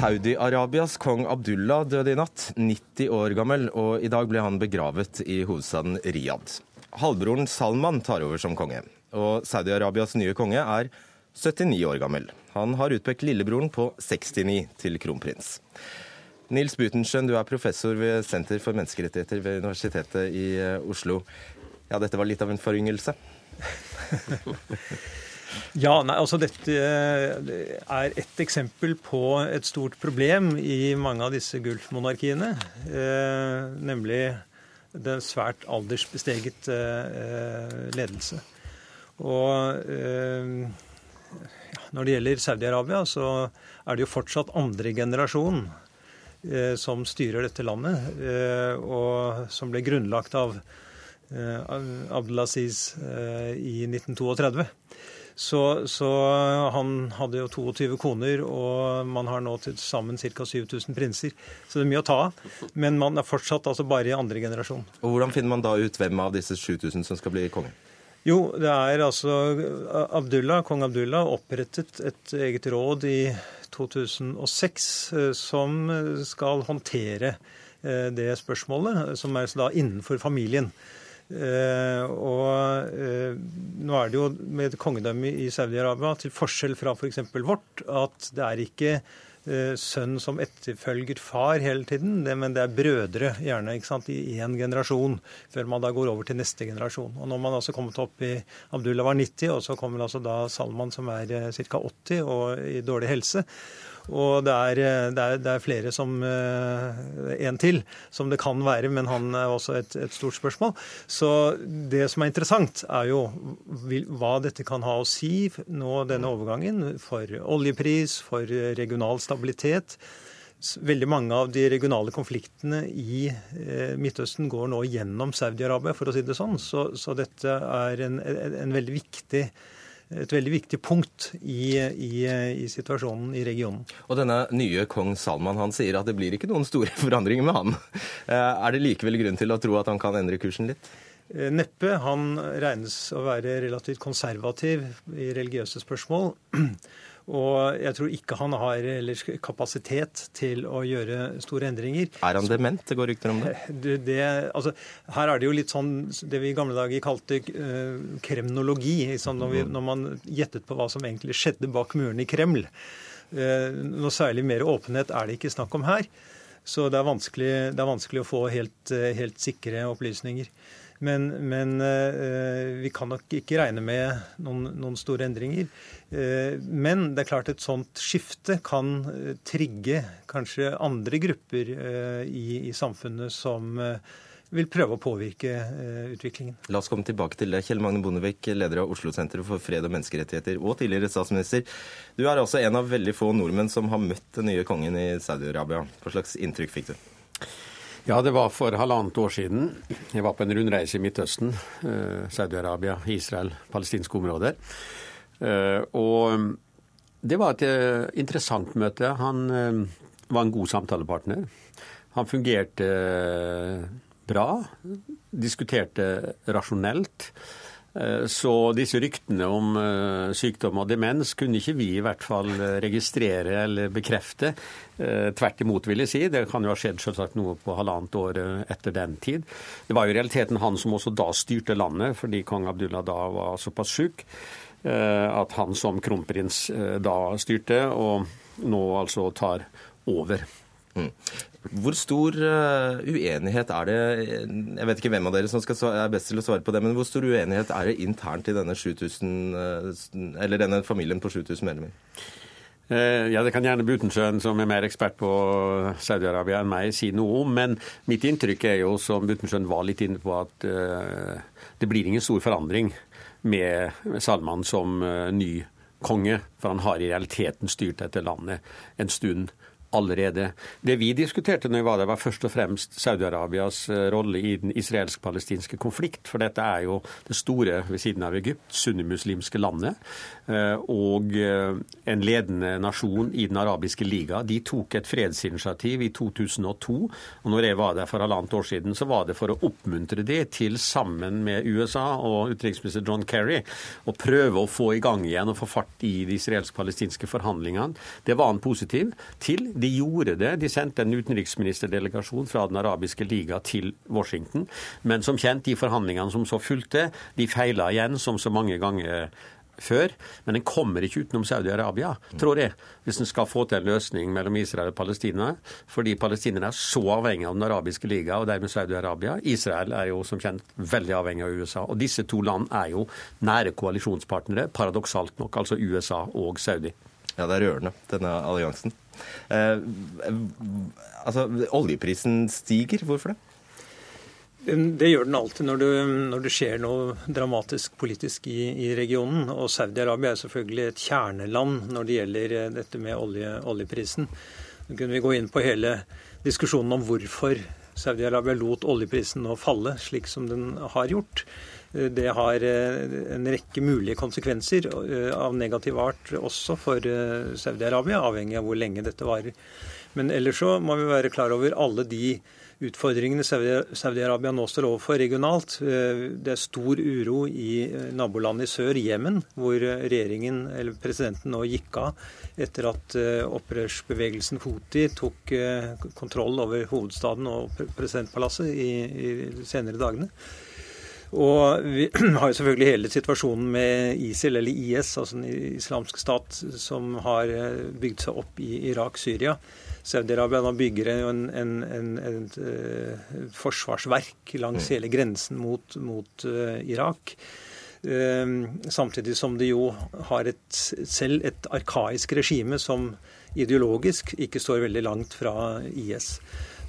Saudi-Arabias kong Abdullah døde i natt, 90 år gammel, og i dag ble han begravet i hovedstaden Riyadh. Halvbroren Salman tar over som konge, og Saudi-Arabias nye konge er 79 år gammel. Han har utpekt lillebroren på 69 til kronprins. Nils Butenschøn, du er professor ved Senter for menneskerettigheter ved Universitetet i eh, Oslo. Ja, dette var litt av en foryngelse? Ja, nei, altså Dette eh, er et eksempel på et stort problem i mange av disse gulfmonarkiene. Eh, nemlig den svært aldersbesteget eh, ledelse. Og eh, når det gjelder Saudi-Arabia, så er det jo fortsatt andre generasjon eh, som styrer dette landet, eh, og som ble grunnlagt av Abdelaziz i 1932. Så, så, han hadde jo 22 koner, og man har nå til sammen ca. 7000 prinser. Så det er mye å ta av. Men man er fortsatt altså bare i andre generasjon. Og Hvordan finner man da ut hvem av disse 7000 som skal bli konge? Jo, det er altså Abdullah, kong Abdullah opprettet et eget råd i 2006 eh, som skal håndtere eh, det spørsmålet, som er da innenfor familien. Eh, og eh, nå er det jo med kongedømmet i Saudi-Arabia, til forskjell fra f.eks. For vårt, at det er ikke eh, sønn som etterfølger far hele tiden, men det er brødre gjerne ikke sant, i én generasjon, før man da går over til neste generasjon. Og Når man altså kommet opp i Abdullah var 90, og så kommer altså da Salman som er ca. 80 og i dårlig helse. Og det er, eh, det, er, det er, flere som eh, En til som det kan være, men han er også et, et, stort spørsmål. Så det som er interessant, er jo hva dette kan ha å si nå denne overgangen for oljepris, for regional stabilitet. Veldig mange av de regionale konfliktene i eh, Midtøsten går nå gjennom Saudi-Arabia, for å si det sånn. Så, så dette er en, en veldig viktig et veldig viktig punkt i, i, i, situasjonen i regionen. Og denne nye kong Salman han sier at det blir ikke noen store forandringer med han. Eh, er det likevel grunn til å tro at han kan endre kursen litt? Eh, neppe. Han regnes å være relativt konservativ i religiøse spørsmål. Og jeg tror ikke han har kapasitet til å gjøre store endringer. Er han dement? Det går rykter om det. det, det altså, her er det jo litt sånn det vi i gamle dager kalte uh, kremnologi. Liksom, når, vi, når, man gjettet på hva som egentlig skjedde bak murene i Kreml. Uh, noe særlig mer åpenhet er det ikke snakk om her. Så det er vanskelig, det er vanskelig å få helt, helt sikre opplysninger. Men, men eh, vi kan nok ikke regne med noen, noen store endringer. Eh, men det er klart et sånt skifte kan eh, trigge kanskje andre grupper i, i samfunnet som vil prøve å påvirke utviklingen. La oss komme tilbake til det. Kjell Magne Bondevik, leder av Oslo-senteret for fred og menneskerettigheter og tidligere statsminister. Du er altså en av veldig få nordmenn som har møtt den nye kongen i Saudi-Arabia. Hva slags inntrykk fikk du? Ja, det var for halvannet år siden. Jeg var på en rundreise i Midtøsten. Eh, Saudi-Arabia, Israel, palestinske områder. Eh, og det var et eh, interessant møte. Han var en god samtalepartner. Han fungerte bra. Diskuterte rasjonelt. Eh, så disse ryktene om eh, sykdom og demens kunne ikke vi i hvert fall eh, registrere eller bekrefte. Tvert imot, vil jeg si. Det kan jo ha skjedd selvsagt noe på halvannet år etter den tid. Det var jo i realiteten han som også da styrte landet, fordi kong Abdullah da var såpass syk at han som kronprins da styrte, og nå altså tar over. Mm. Hvor stor uh, uenighet er det Jeg vet ikke hvem av dere som skal, er best til å svare på det, men hvor stor uenighet er det internt i denne, 7000, uh, eller denne familien på 7000 medlemmer? Uh, ja, Det kan gjerne Butenschøn, som er mer ekspert på Saudi-Arabia enn meg, si noe om. Men mitt inntrykk er jo, som Butenschøn var litt inne på, at det blir ingen stor forandring med Salman som ny konge. For han har i realiteten styrt dette landet en stund allerede. Det vi diskuterte når vi var der, var først og fremst Saudi-Arabias eh, rolle i den israelsk-palestinske konflikt. For dette er jo det store ved siden av Egypt, sunnimuslimske landet. Eh, og eh, en ledende nasjon i Den arabiske liga. De tok et fredsinitiativ i 2002. Og når jeg var der for halvannet år siden, så var det for å oppmuntre det til, sammen med USA og utenriksminister John Kerry, å prøve å få i gang igjen og få fart i de israelsk-palestinske forhandlingene. Det var han positiv til De gjorde det. De sendte en utenriksministerdelegasjon fra Den arabiske liga til Washington. Men som kjent, de forhandlingene som så fulgte, de feila igjen som så mange ganger før, men den kommer ikke utenom Saudi-Arabia, tror jeg, hvis en skal få til en løsning mellom Israel og Palestina. Fordi palestinerne er så avhengig av Den arabiske liga og dermed Saudi-Arabia. Israel er jo som kjent veldig avhengig av USA. Og disse to land er jo nære koalisjonspartnere, paradoksalt nok, altså USA og Saudi. Ja, det er rørende, denne alliansen. Eh, altså, oljeprisen stiger. Hvorfor det? Det gjør den alltid når det, når det skjer noe dramatisk politisk i, i regionen. Og Saudi-Arabia er selvfølgelig et kjerneland når det gjelder eh, dette med olje, oljeprisen. Nå kunne vi gå inn på hele diskusjonen om hvorfor Saudi-Arabia lot oljeprisen nå falle slik som den har gjort. Eh, det har eh, en rekke mulige konsekvenser av negativ art også for Saudi-Arabia, avhengig av hvor lenge dette varer. Men ellers så må vi være klar over alle de utfordringene Saudi-Arabia nå står overfor regionalt. Eh, det er stor uro i eh, nabolandet i sør, Jemen, hvor regjeringen, eller presidenten nå gikk av etter at eh, opprørsbevegelsen Houthi tok kontroll over hovedstaden og presidentpalasset i, i de senere dagene. Og vi har jo selvfølgelig hele situasjonen med ISIL, eller IS, altså den islamske stat, som har bygd seg opp i Irak, Syria. Saudi-Arabia bygger en, en, en, et uh, forsvarsverk langs mm. hele grensen mot, mot uh, Irak. Uh, samtidig som de jo har et, selv et arkaisk regime som ideologisk ikke står veldig langt fra IS.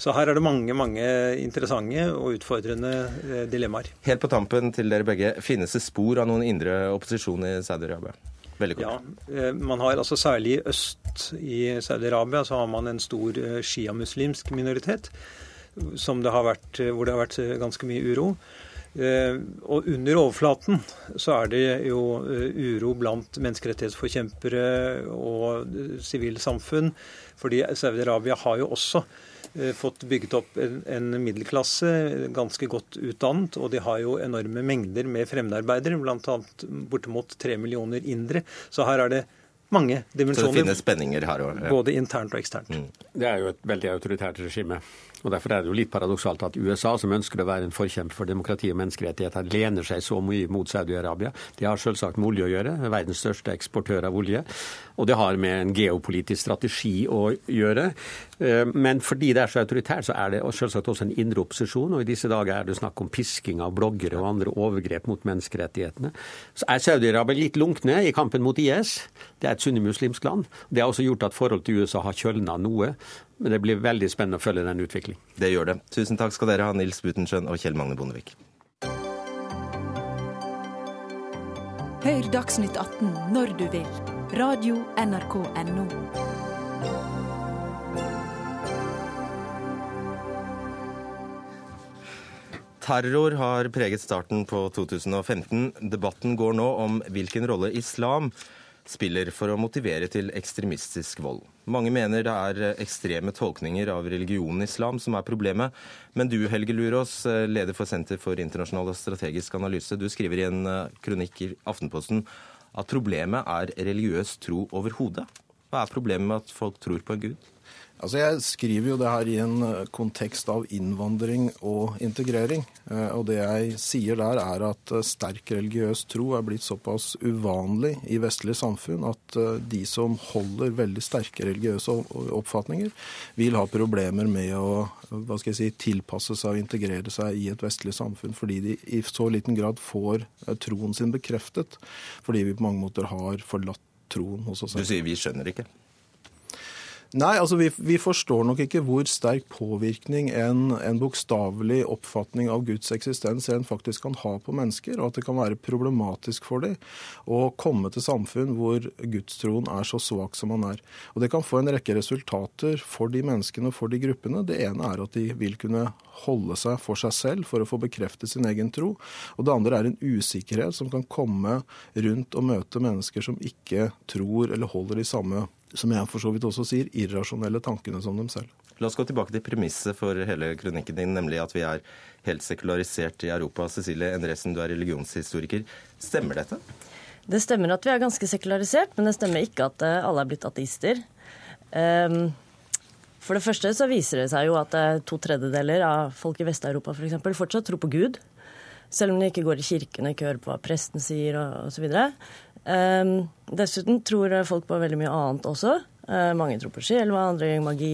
Så her er det mange mange interessante og utfordrende dilemmaer. Helt på tampen til dere begge, finnes det spor av noen indre opposisjon i Saudi-Arabia? Veldig kort. Ja, eh, man har altså Særlig i øst i Saudi-Arabia så har man en stor eh, sjiamuslimsk minoritet som det har vært, eh, hvor det har vært ganske mye uro. Og under overflaten så er det jo uro blant menneskerettighetsforkjempere og sivilsamfunn. Fordi Saudi-Arabia har jo også fått bygget opp en, en, middelklasse, ganske godt utdannet. Og de har jo enorme mengder med fremmedarbeidere, bl.a. bortimot tre millioner indere. Så her er det mange dimensjoner. Så det finnes spenninger her òg? Ja. Både internt og eksternt. Mm. Det er jo et veldig autoritært regime. Og Derfor er det jo litt paradoksalt at USA, som ønsker å være en forkjemper for demokrati og menneskerettigheter, lener seg så mye mot Saudi-Arabia. De har selvsagt med olje å gjøre, verdens største eksportør av olje. Og det har med en geopolitisk strategi å gjøre. Eh, men fordi det er så autoritært, så er det selvsagt også en indre opposisjon. Og i disse dager er det snakk om pisking av bloggere og andre overgrep mot menneskerettighetene. Så er Saudi-Arabia litt lunkne i kampen mot IS. Det er et sunnimuslimsk land. Det har også gjort at forholdet til USA har kjølna noe. Men det blir veldig spennende å følge den utviklingen. Det gjør det. Tusen takk skal dere ha, Nils Butenschøn og Kjell Magne Bondevik. Hør Dagsnytt 18 når du vil. Radio NRK Radio.nrk.no. Terror har preget starten på 2015. Debatten går nå om hvilken rolle islam spiller for å motivere til ekstremistisk vold. Mange mener det er ekstreme tolkninger av religionen islam som er problemet. Men du, Helge Lurås, leder for Senter for internasjonal og strategisk analyse, du skriver i en eh, kronikk i Aftenposten at problemet er religiøs tro overhodet. Hva er problemet med at folk tror på en gud? Altså Jeg skriver jo det her i en eh, kontekst av innvandring og integrering. Eh, og det jeg sier der, er at eh, sterk religiøs tro er blitt såpass uvanlig i vestlige samfunn at de som holder veldig sterke religiøse oppfatninger, vil ha problemer med å hva skal jeg si, tilpasse seg og integrere seg i et vestlig samfunn, fordi de i så liten grad får troen sin bekreftet. Fordi vi på mange måter har forlatt troen hos oss selv. Du sier vi skjønner ikke? Nei, altså vi, vi, forstår nok ikke hvor sterk påvirkning en, en bokstavelig oppfatning av Guds eksistens en faktisk kan ha på mennesker, og at det kan være problematisk for dem å komme til samfunn hvor gudstroen er så svak som han er. Og Det kan få en rekke resultater for de menneskene og for de gruppene. Det ene er at de vil kunne holde seg for seg selv for å få bekreftet sin egen tro. Og det andre er en usikkerhet som kan komme rundt og møte mennesker som ikke tror eller holder de samme som jeg for så vidt også sier, irrasjonelle tankene som dem selv. La oss gå tilbake til premisset for hele kronikken din, nemlig at vi er helt sekularisert i Europa. Cecilie Endresen, du er religionshistoriker. Stemmer dette? Det stemmer at vi er ganske sekularisert, men det stemmer ikke at eh, alle er blitt ateister. Um, For det første så viser det seg jo at eh, to tredjedeler av folk i Vest-Europa f.eks. For fortsatt tror på Gud. Selv om de ikke går i kirken og ikke hører på hva presten sier og osv. Um, dessuten tror folk på veldig mye annet også. Uh, mange tror på sjelva, andre gjør magi.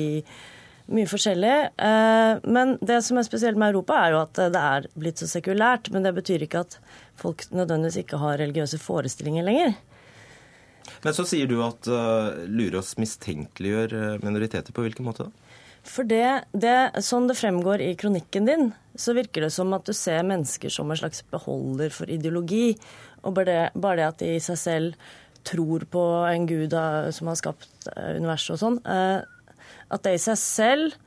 Mye forskjellig. Uh, men det som er spesielt med Europa, er jo at det er blitt så sekulært. Men det betyr ikke at folk nødvendigvis ikke har religiøse forestillinger lenger. Men så sier du at uh, Lurås mistenkeliggjør minoriteter. På hvilken måte da? For det, det, sånn det fremgår i kronikken din, så virker det som at du ser mennesker som en slags beholder for ideologi. Og bare det, bare det at de i seg selv tror på en gud som har skapt eh, universet og sånn, eh, at det i seg selv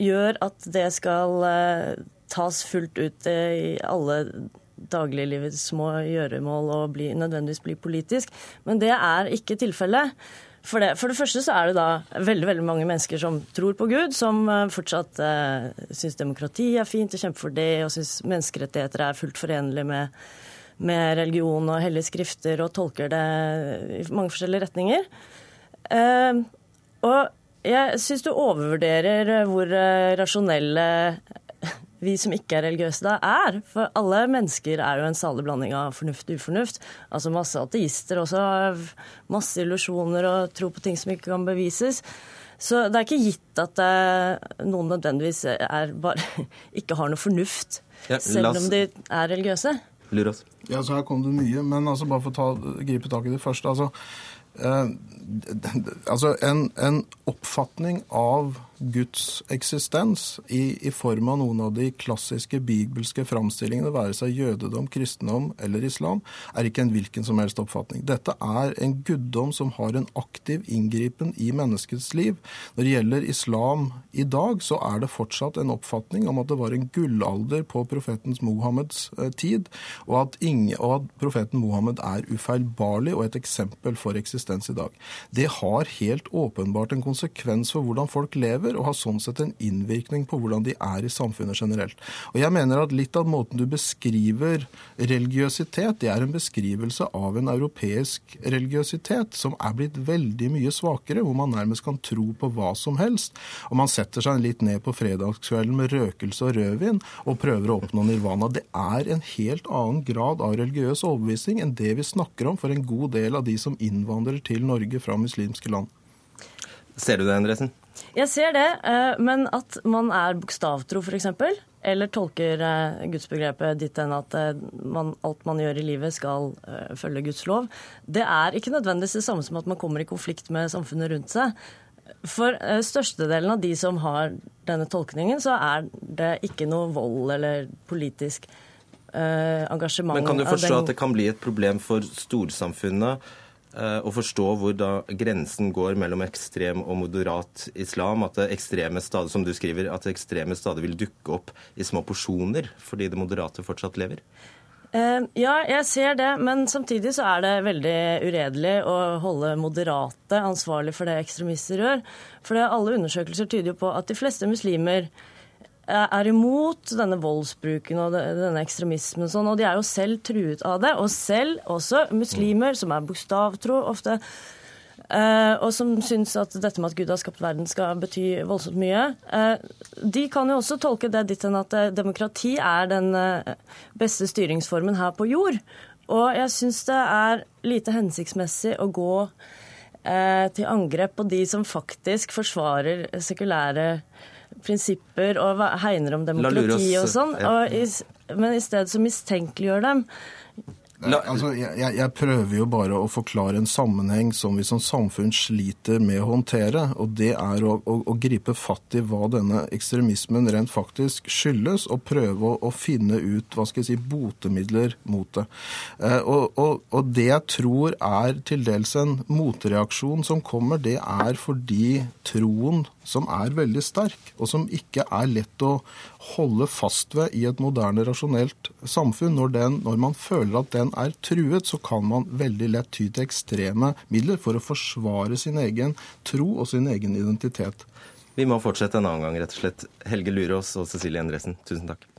gjør at det skal eh, tas fullt ut i alle dagliglivets små gjøremål og bli, nødvendigvis bli politisk. Men det er ikke tilfellet. For det, for det, første så er det da veldig veldig mange mennesker som tror på Gud, som eh, fortsatt eh, syns demokrati er fint og kjemper for det, og syns menneskerettigheter er fullt forenlig med, med religion og hellige skrifter, og tolker det i mange forskjellige retninger. Eh, og jeg syns du overvurderer hvor eh, rasjonelle vi som ikke er religiøse da, er. For alle mennesker er jo en salig blanding av fornuft og ufornuft. Altså masse ateister også masse illusjoner og tro på ting som ikke kan bevises. Så det er ikke gitt at eh, noen nødvendigvis er bare, ikke har noe fornuft, selv om de er religiøse. Lurås. Ja, så her kom det mye, men altså bare for å ta, gripe tak i det første. altså eh, altså en, en oppfatning av Guds eksistens i, i, form av noen av de klassiske bibelske framstillingene, være seg jødedom, kristendom eller islam, er ikke en hvilken som helst oppfatning. Dette er en guddom som har en aktiv inngripen i menneskets liv. Når det gjelder islam i dag, så er det fortsatt en oppfatning om at det var en gullalder på profetens Mohammeds eh, tid, og at, ingen, og at profeten Mohammed er ufeilbarlig og et eksempel for eksistens i dag. Det har helt åpenbart en konsekvens for hvordan folk lever opplever, og har sånn sett en innvirkning på hvordan de er i samfunnet generelt. Og jeg mener at litt av måten du beskriver religiøsitet, det er en beskrivelse av en europeisk religiøsitet som er blitt veldig mye svakere, hvor man nærmest kan tro på hva som helst. Og man setter seg litt ned på fredagskvelden med røkelse og rødvin og prøver å oppnå nirvana. Det er en helt annen grad av religiøs overbevisning enn det vi snakker om for en god del av de som innvandrer til Norge fra muslimske land. Ser du det, Endresen? Jeg ser det, eh, men at man er bokstavtro, f.eks., eller tolker eh, gudsbegrepet ditt enn at eh, man, alt man gjør i livet skal følge Guds lov, det er ikke nødvendigvis det samme som at man kommer i konflikt med samfunnet rundt seg. For størstedelen av de som har denne tolkningen, så er det ikke noe vold eller politisk engasjement. Men kan du forstå at det kan bli et problem for storsamfunnet Eh, å forstå hvor da grensen går mellom ekstrem og moderat islam. At ekstreme stadig, som du skriver, at ekstreme stadig vil dukke opp i små porsjoner fordi det moderate fortsatt lever? Eh, ja, jeg ser det, men samtidig så er det veldig uredelig å holde moderate ansvarlig for det ekstremister gjør. For alle undersøkelser tyder jo på at de fleste muslimer er imot denne voldsbruken og denne ekstremismen sånn, og de er jo selv truet av det. Og selv også muslimer, som er bokstavtro ofte, eh, og som syns at dette med at Gud har skapt verden skal bety voldsomt mye, eh, de kan jo også tolke det ditt enn at eh, demokrati er den beste styringsformen her på jord. Og jeg syns det er lite hensiktsmessig å gå til angrep på de som faktisk forsvarer sekulære prinsipper og hegner om demokrati og sånn. men i stedet så mistenkeliggjør dem. La, altså, jeg, jeg, prøver jo bare å forklare en sammenheng som vi som samfunn sliter med å håndtere. Og det er å, å, å gripe fatt i hva denne ekstremismen rent faktisk skyldes, og prøve å, å finne ut hva skal jeg si, botemidler mot det. Eh, og, og, og, det jeg tror er til dels en motreaksjon som kommer, det er fordi troen som er veldig sterk, og som ikke er lett å holde fast ved i et moderne, rasjonelt samfunn. Når, den, når, man føler at den er truet, så kan man veldig lett ty til ekstreme midler for å forsvare sin egen tro og sin egen identitet. Vi må fortsette en annen gang, rett og slett. Helge Lurås og Cecilie Endresen, tusen takk.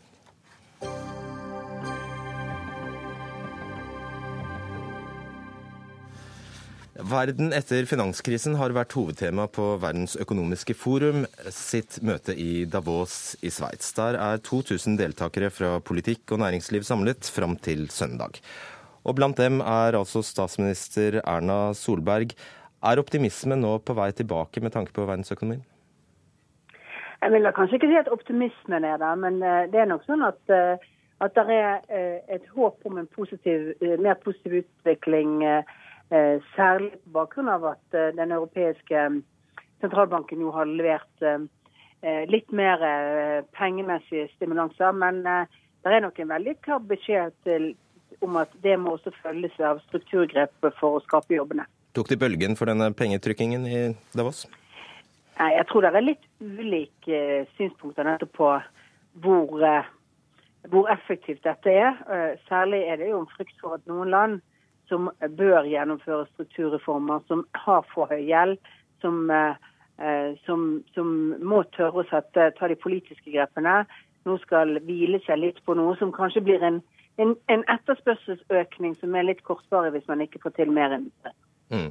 Verden etter finanskrisen har vært hovedtema på Verdens økonomiske forum sitt møte i Davos i Sveits. Der er 2000 deltakere fra politikk og næringsliv samlet fram til søndag. Og blant dem er altså statsminister Erna Solberg. Er optimismen nå på vei tilbake med tanke på verdensøkonomien? Jeg vil da kanskje ikke si at optimismen er der, men eh, det er nok sånn at, eh, at det er eh, et håp om en positiv, mer positiv utvikling, særlig på bakgrunn av at den europeiske sentralbanken jo har levert litt mer pengemessige stimulanser. Men det er nok en veldig klar beskjed til, om at det må også følges av strukturgrep for å skape jobbene. Tok de bølgen for denne pengetrykkingen i Davos? Nei, Jeg tror det er litt ulike eh, synspunkter nettopp på hvor, eh, hvor, effektivt dette er. Eh, særlig er det jo en frykt for at noen land som bør gjennomføre strukturreformer, som har for høy gjeld, som, som, som må tørre å sette, ta de politiske grepene, nå skal hvile seg litt på noe som kanskje blir en, en, en etterspørselsøkning som er litt kortvarig hvis man ikke får til mer enn det. Mm.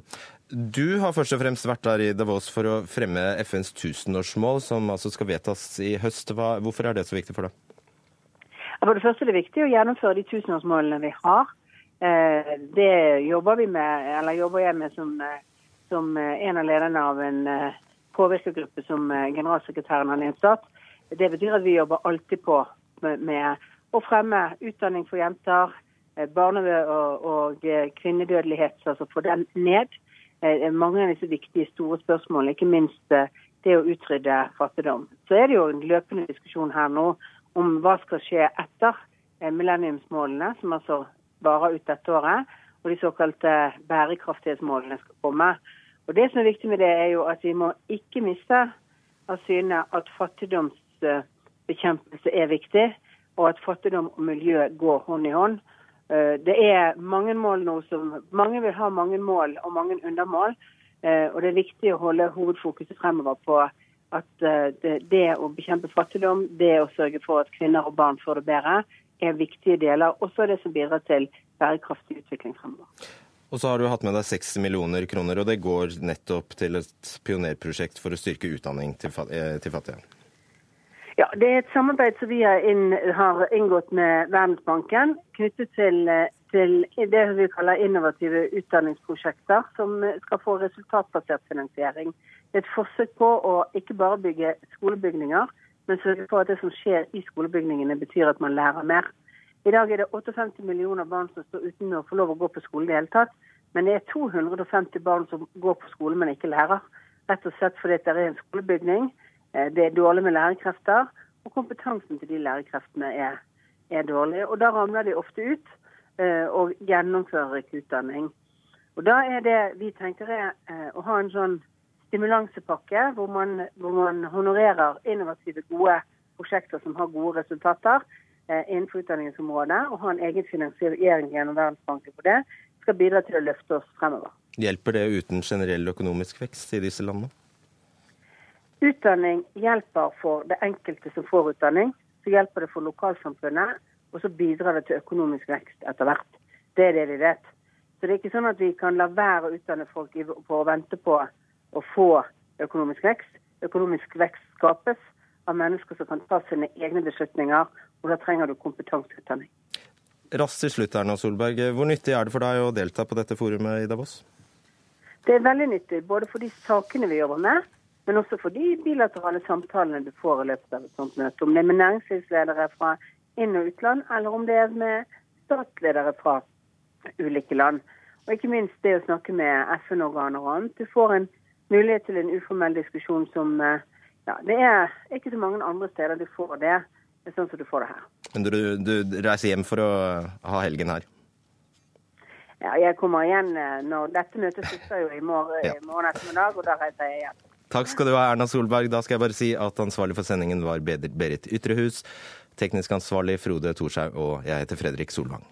Du har først og fremst vært der i Davos for å fremme FNs tusenårsmål, som altså skal vedtas i høst. Hva, hvorfor er det så viktig for deg? For det første er det viktig å gjennomføre de tusenårsmålene vi har. Eh, det jobber vi med, eller jobber jeg med som, eh, som eh, en av lederne av en påvirkergruppe som generalsekretæren har nedsatt. Det betyr at vi jobber alltid på med, å fremme utdanning for jenter, barne- og, og kvinnedødelighet, altså få den ned. Mange av disse viktige, store spørsmålene, ikke minst det å utrydde fattigdom. Så er det jo en løpende diskusjon her nå om hva skal skje etter millenniumsmålene, som altså varer ut dette året, og de såkalte bærekraftighetsmålene skal komme. Og Det som er viktig med det, er jo at vi må ikke miste av syne at fattigdomsbekjempelse er viktig, og at fattigdom og miljø går hånd i hånd. Eh, det er mange mål nå som Mange vil ha mange mål og mange undermål. Eh, og det er viktig å holde hovedfokuset fremover på at eh, det, det å bekjempe fattigdom, det å sørge for at kvinner og barn får det bedre, er viktige deler. Også det som bidrar til bærekraftig utvikling fremover. Og så har du hatt med deg 60 millioner kroner, og det går nettopp til et pionerprosjekt for å styrke utdanning til fattige. Ja, Det er et samarbeid som vi har, inn, har inngått med Verdensbanken knyttet til, til, det vi kaller innovative utdanningsprosjekter, som skal få resultatbasert finansiering. Det er et forsøk på å ikke bare bygge skolebygninger, men sørge for at det som skjer i skolebygningene, betyr at man lærer mer. I dag er det 58 millioner barn som står uten å få lov å gå på skole i det hele tatt. Men det er 250 barn som går på skole, men ikke lærer. Rett og slett fordi det er en skolebygning Eh, det er dårlig med lærerkrefter, og kompetansen til de lærerkreftene er, er dårlig. Og Da ramler de ofte ut eh, og gjennomfører ikke utdanning. Og Da er det vi tenker er eh, å ha en sånn stimulansepakke hvor man, hvor man honorerer innovative, gode prosjekter som har gode resultater innenfor utdanningsområdet, og har en egen finansiering gjennom Verdensbanken på det, skal bidra til å løfte oss fremover. Hjelper det uten generell økonomisk vekst i disse landene? Utdanning hjelper for det enkelte som får utdanning. Så hjelper det for lokalsamfunnet, og så bidrar det til økonomisk vekst etter hvert. Det er det vi vet. Så det er ikke sånn at vi kan la være å utdanne folk på å vente på å få økonomisk vekst. Økonomisk vekst skapes av mennesker som kan ta sine egne beslutninger, og da trenger du kompetanseutdanning. Raskt til slutt, Erna Solberg. Hvor nyttig er det for deg å delta på dette forumet i Davos? Det er veldig nyttig, både for de sakene vi jobber med, men også for de bilaterale samtalene du får i løpet av et sånt møte. Om det er med næringslivsledere fra inn- og utland, eller om det er med statsledere fra ulike land. Og ikke minst det å snakke med FN-organer og annet. Du får en mulighet til en uformell diskusjon som eh, ja, Det er ikke så mange andre steder du får det, sånn som du får det her. Men du, du reiser hjem for å ha helgen her? Ja, jeg kommer igjen eh, når dette møtet slutter jo i morgen, ja. morgen ettermiddag, og da reiser jeg igjen. Takk skal du ha, Erna Solberg. Da skal jeg bare si at ansvarlig for sendingen var Berit Ytrehus. Teknisk ansvarlig Frode Thorshaug, og jeg heter Fredrik Solvang.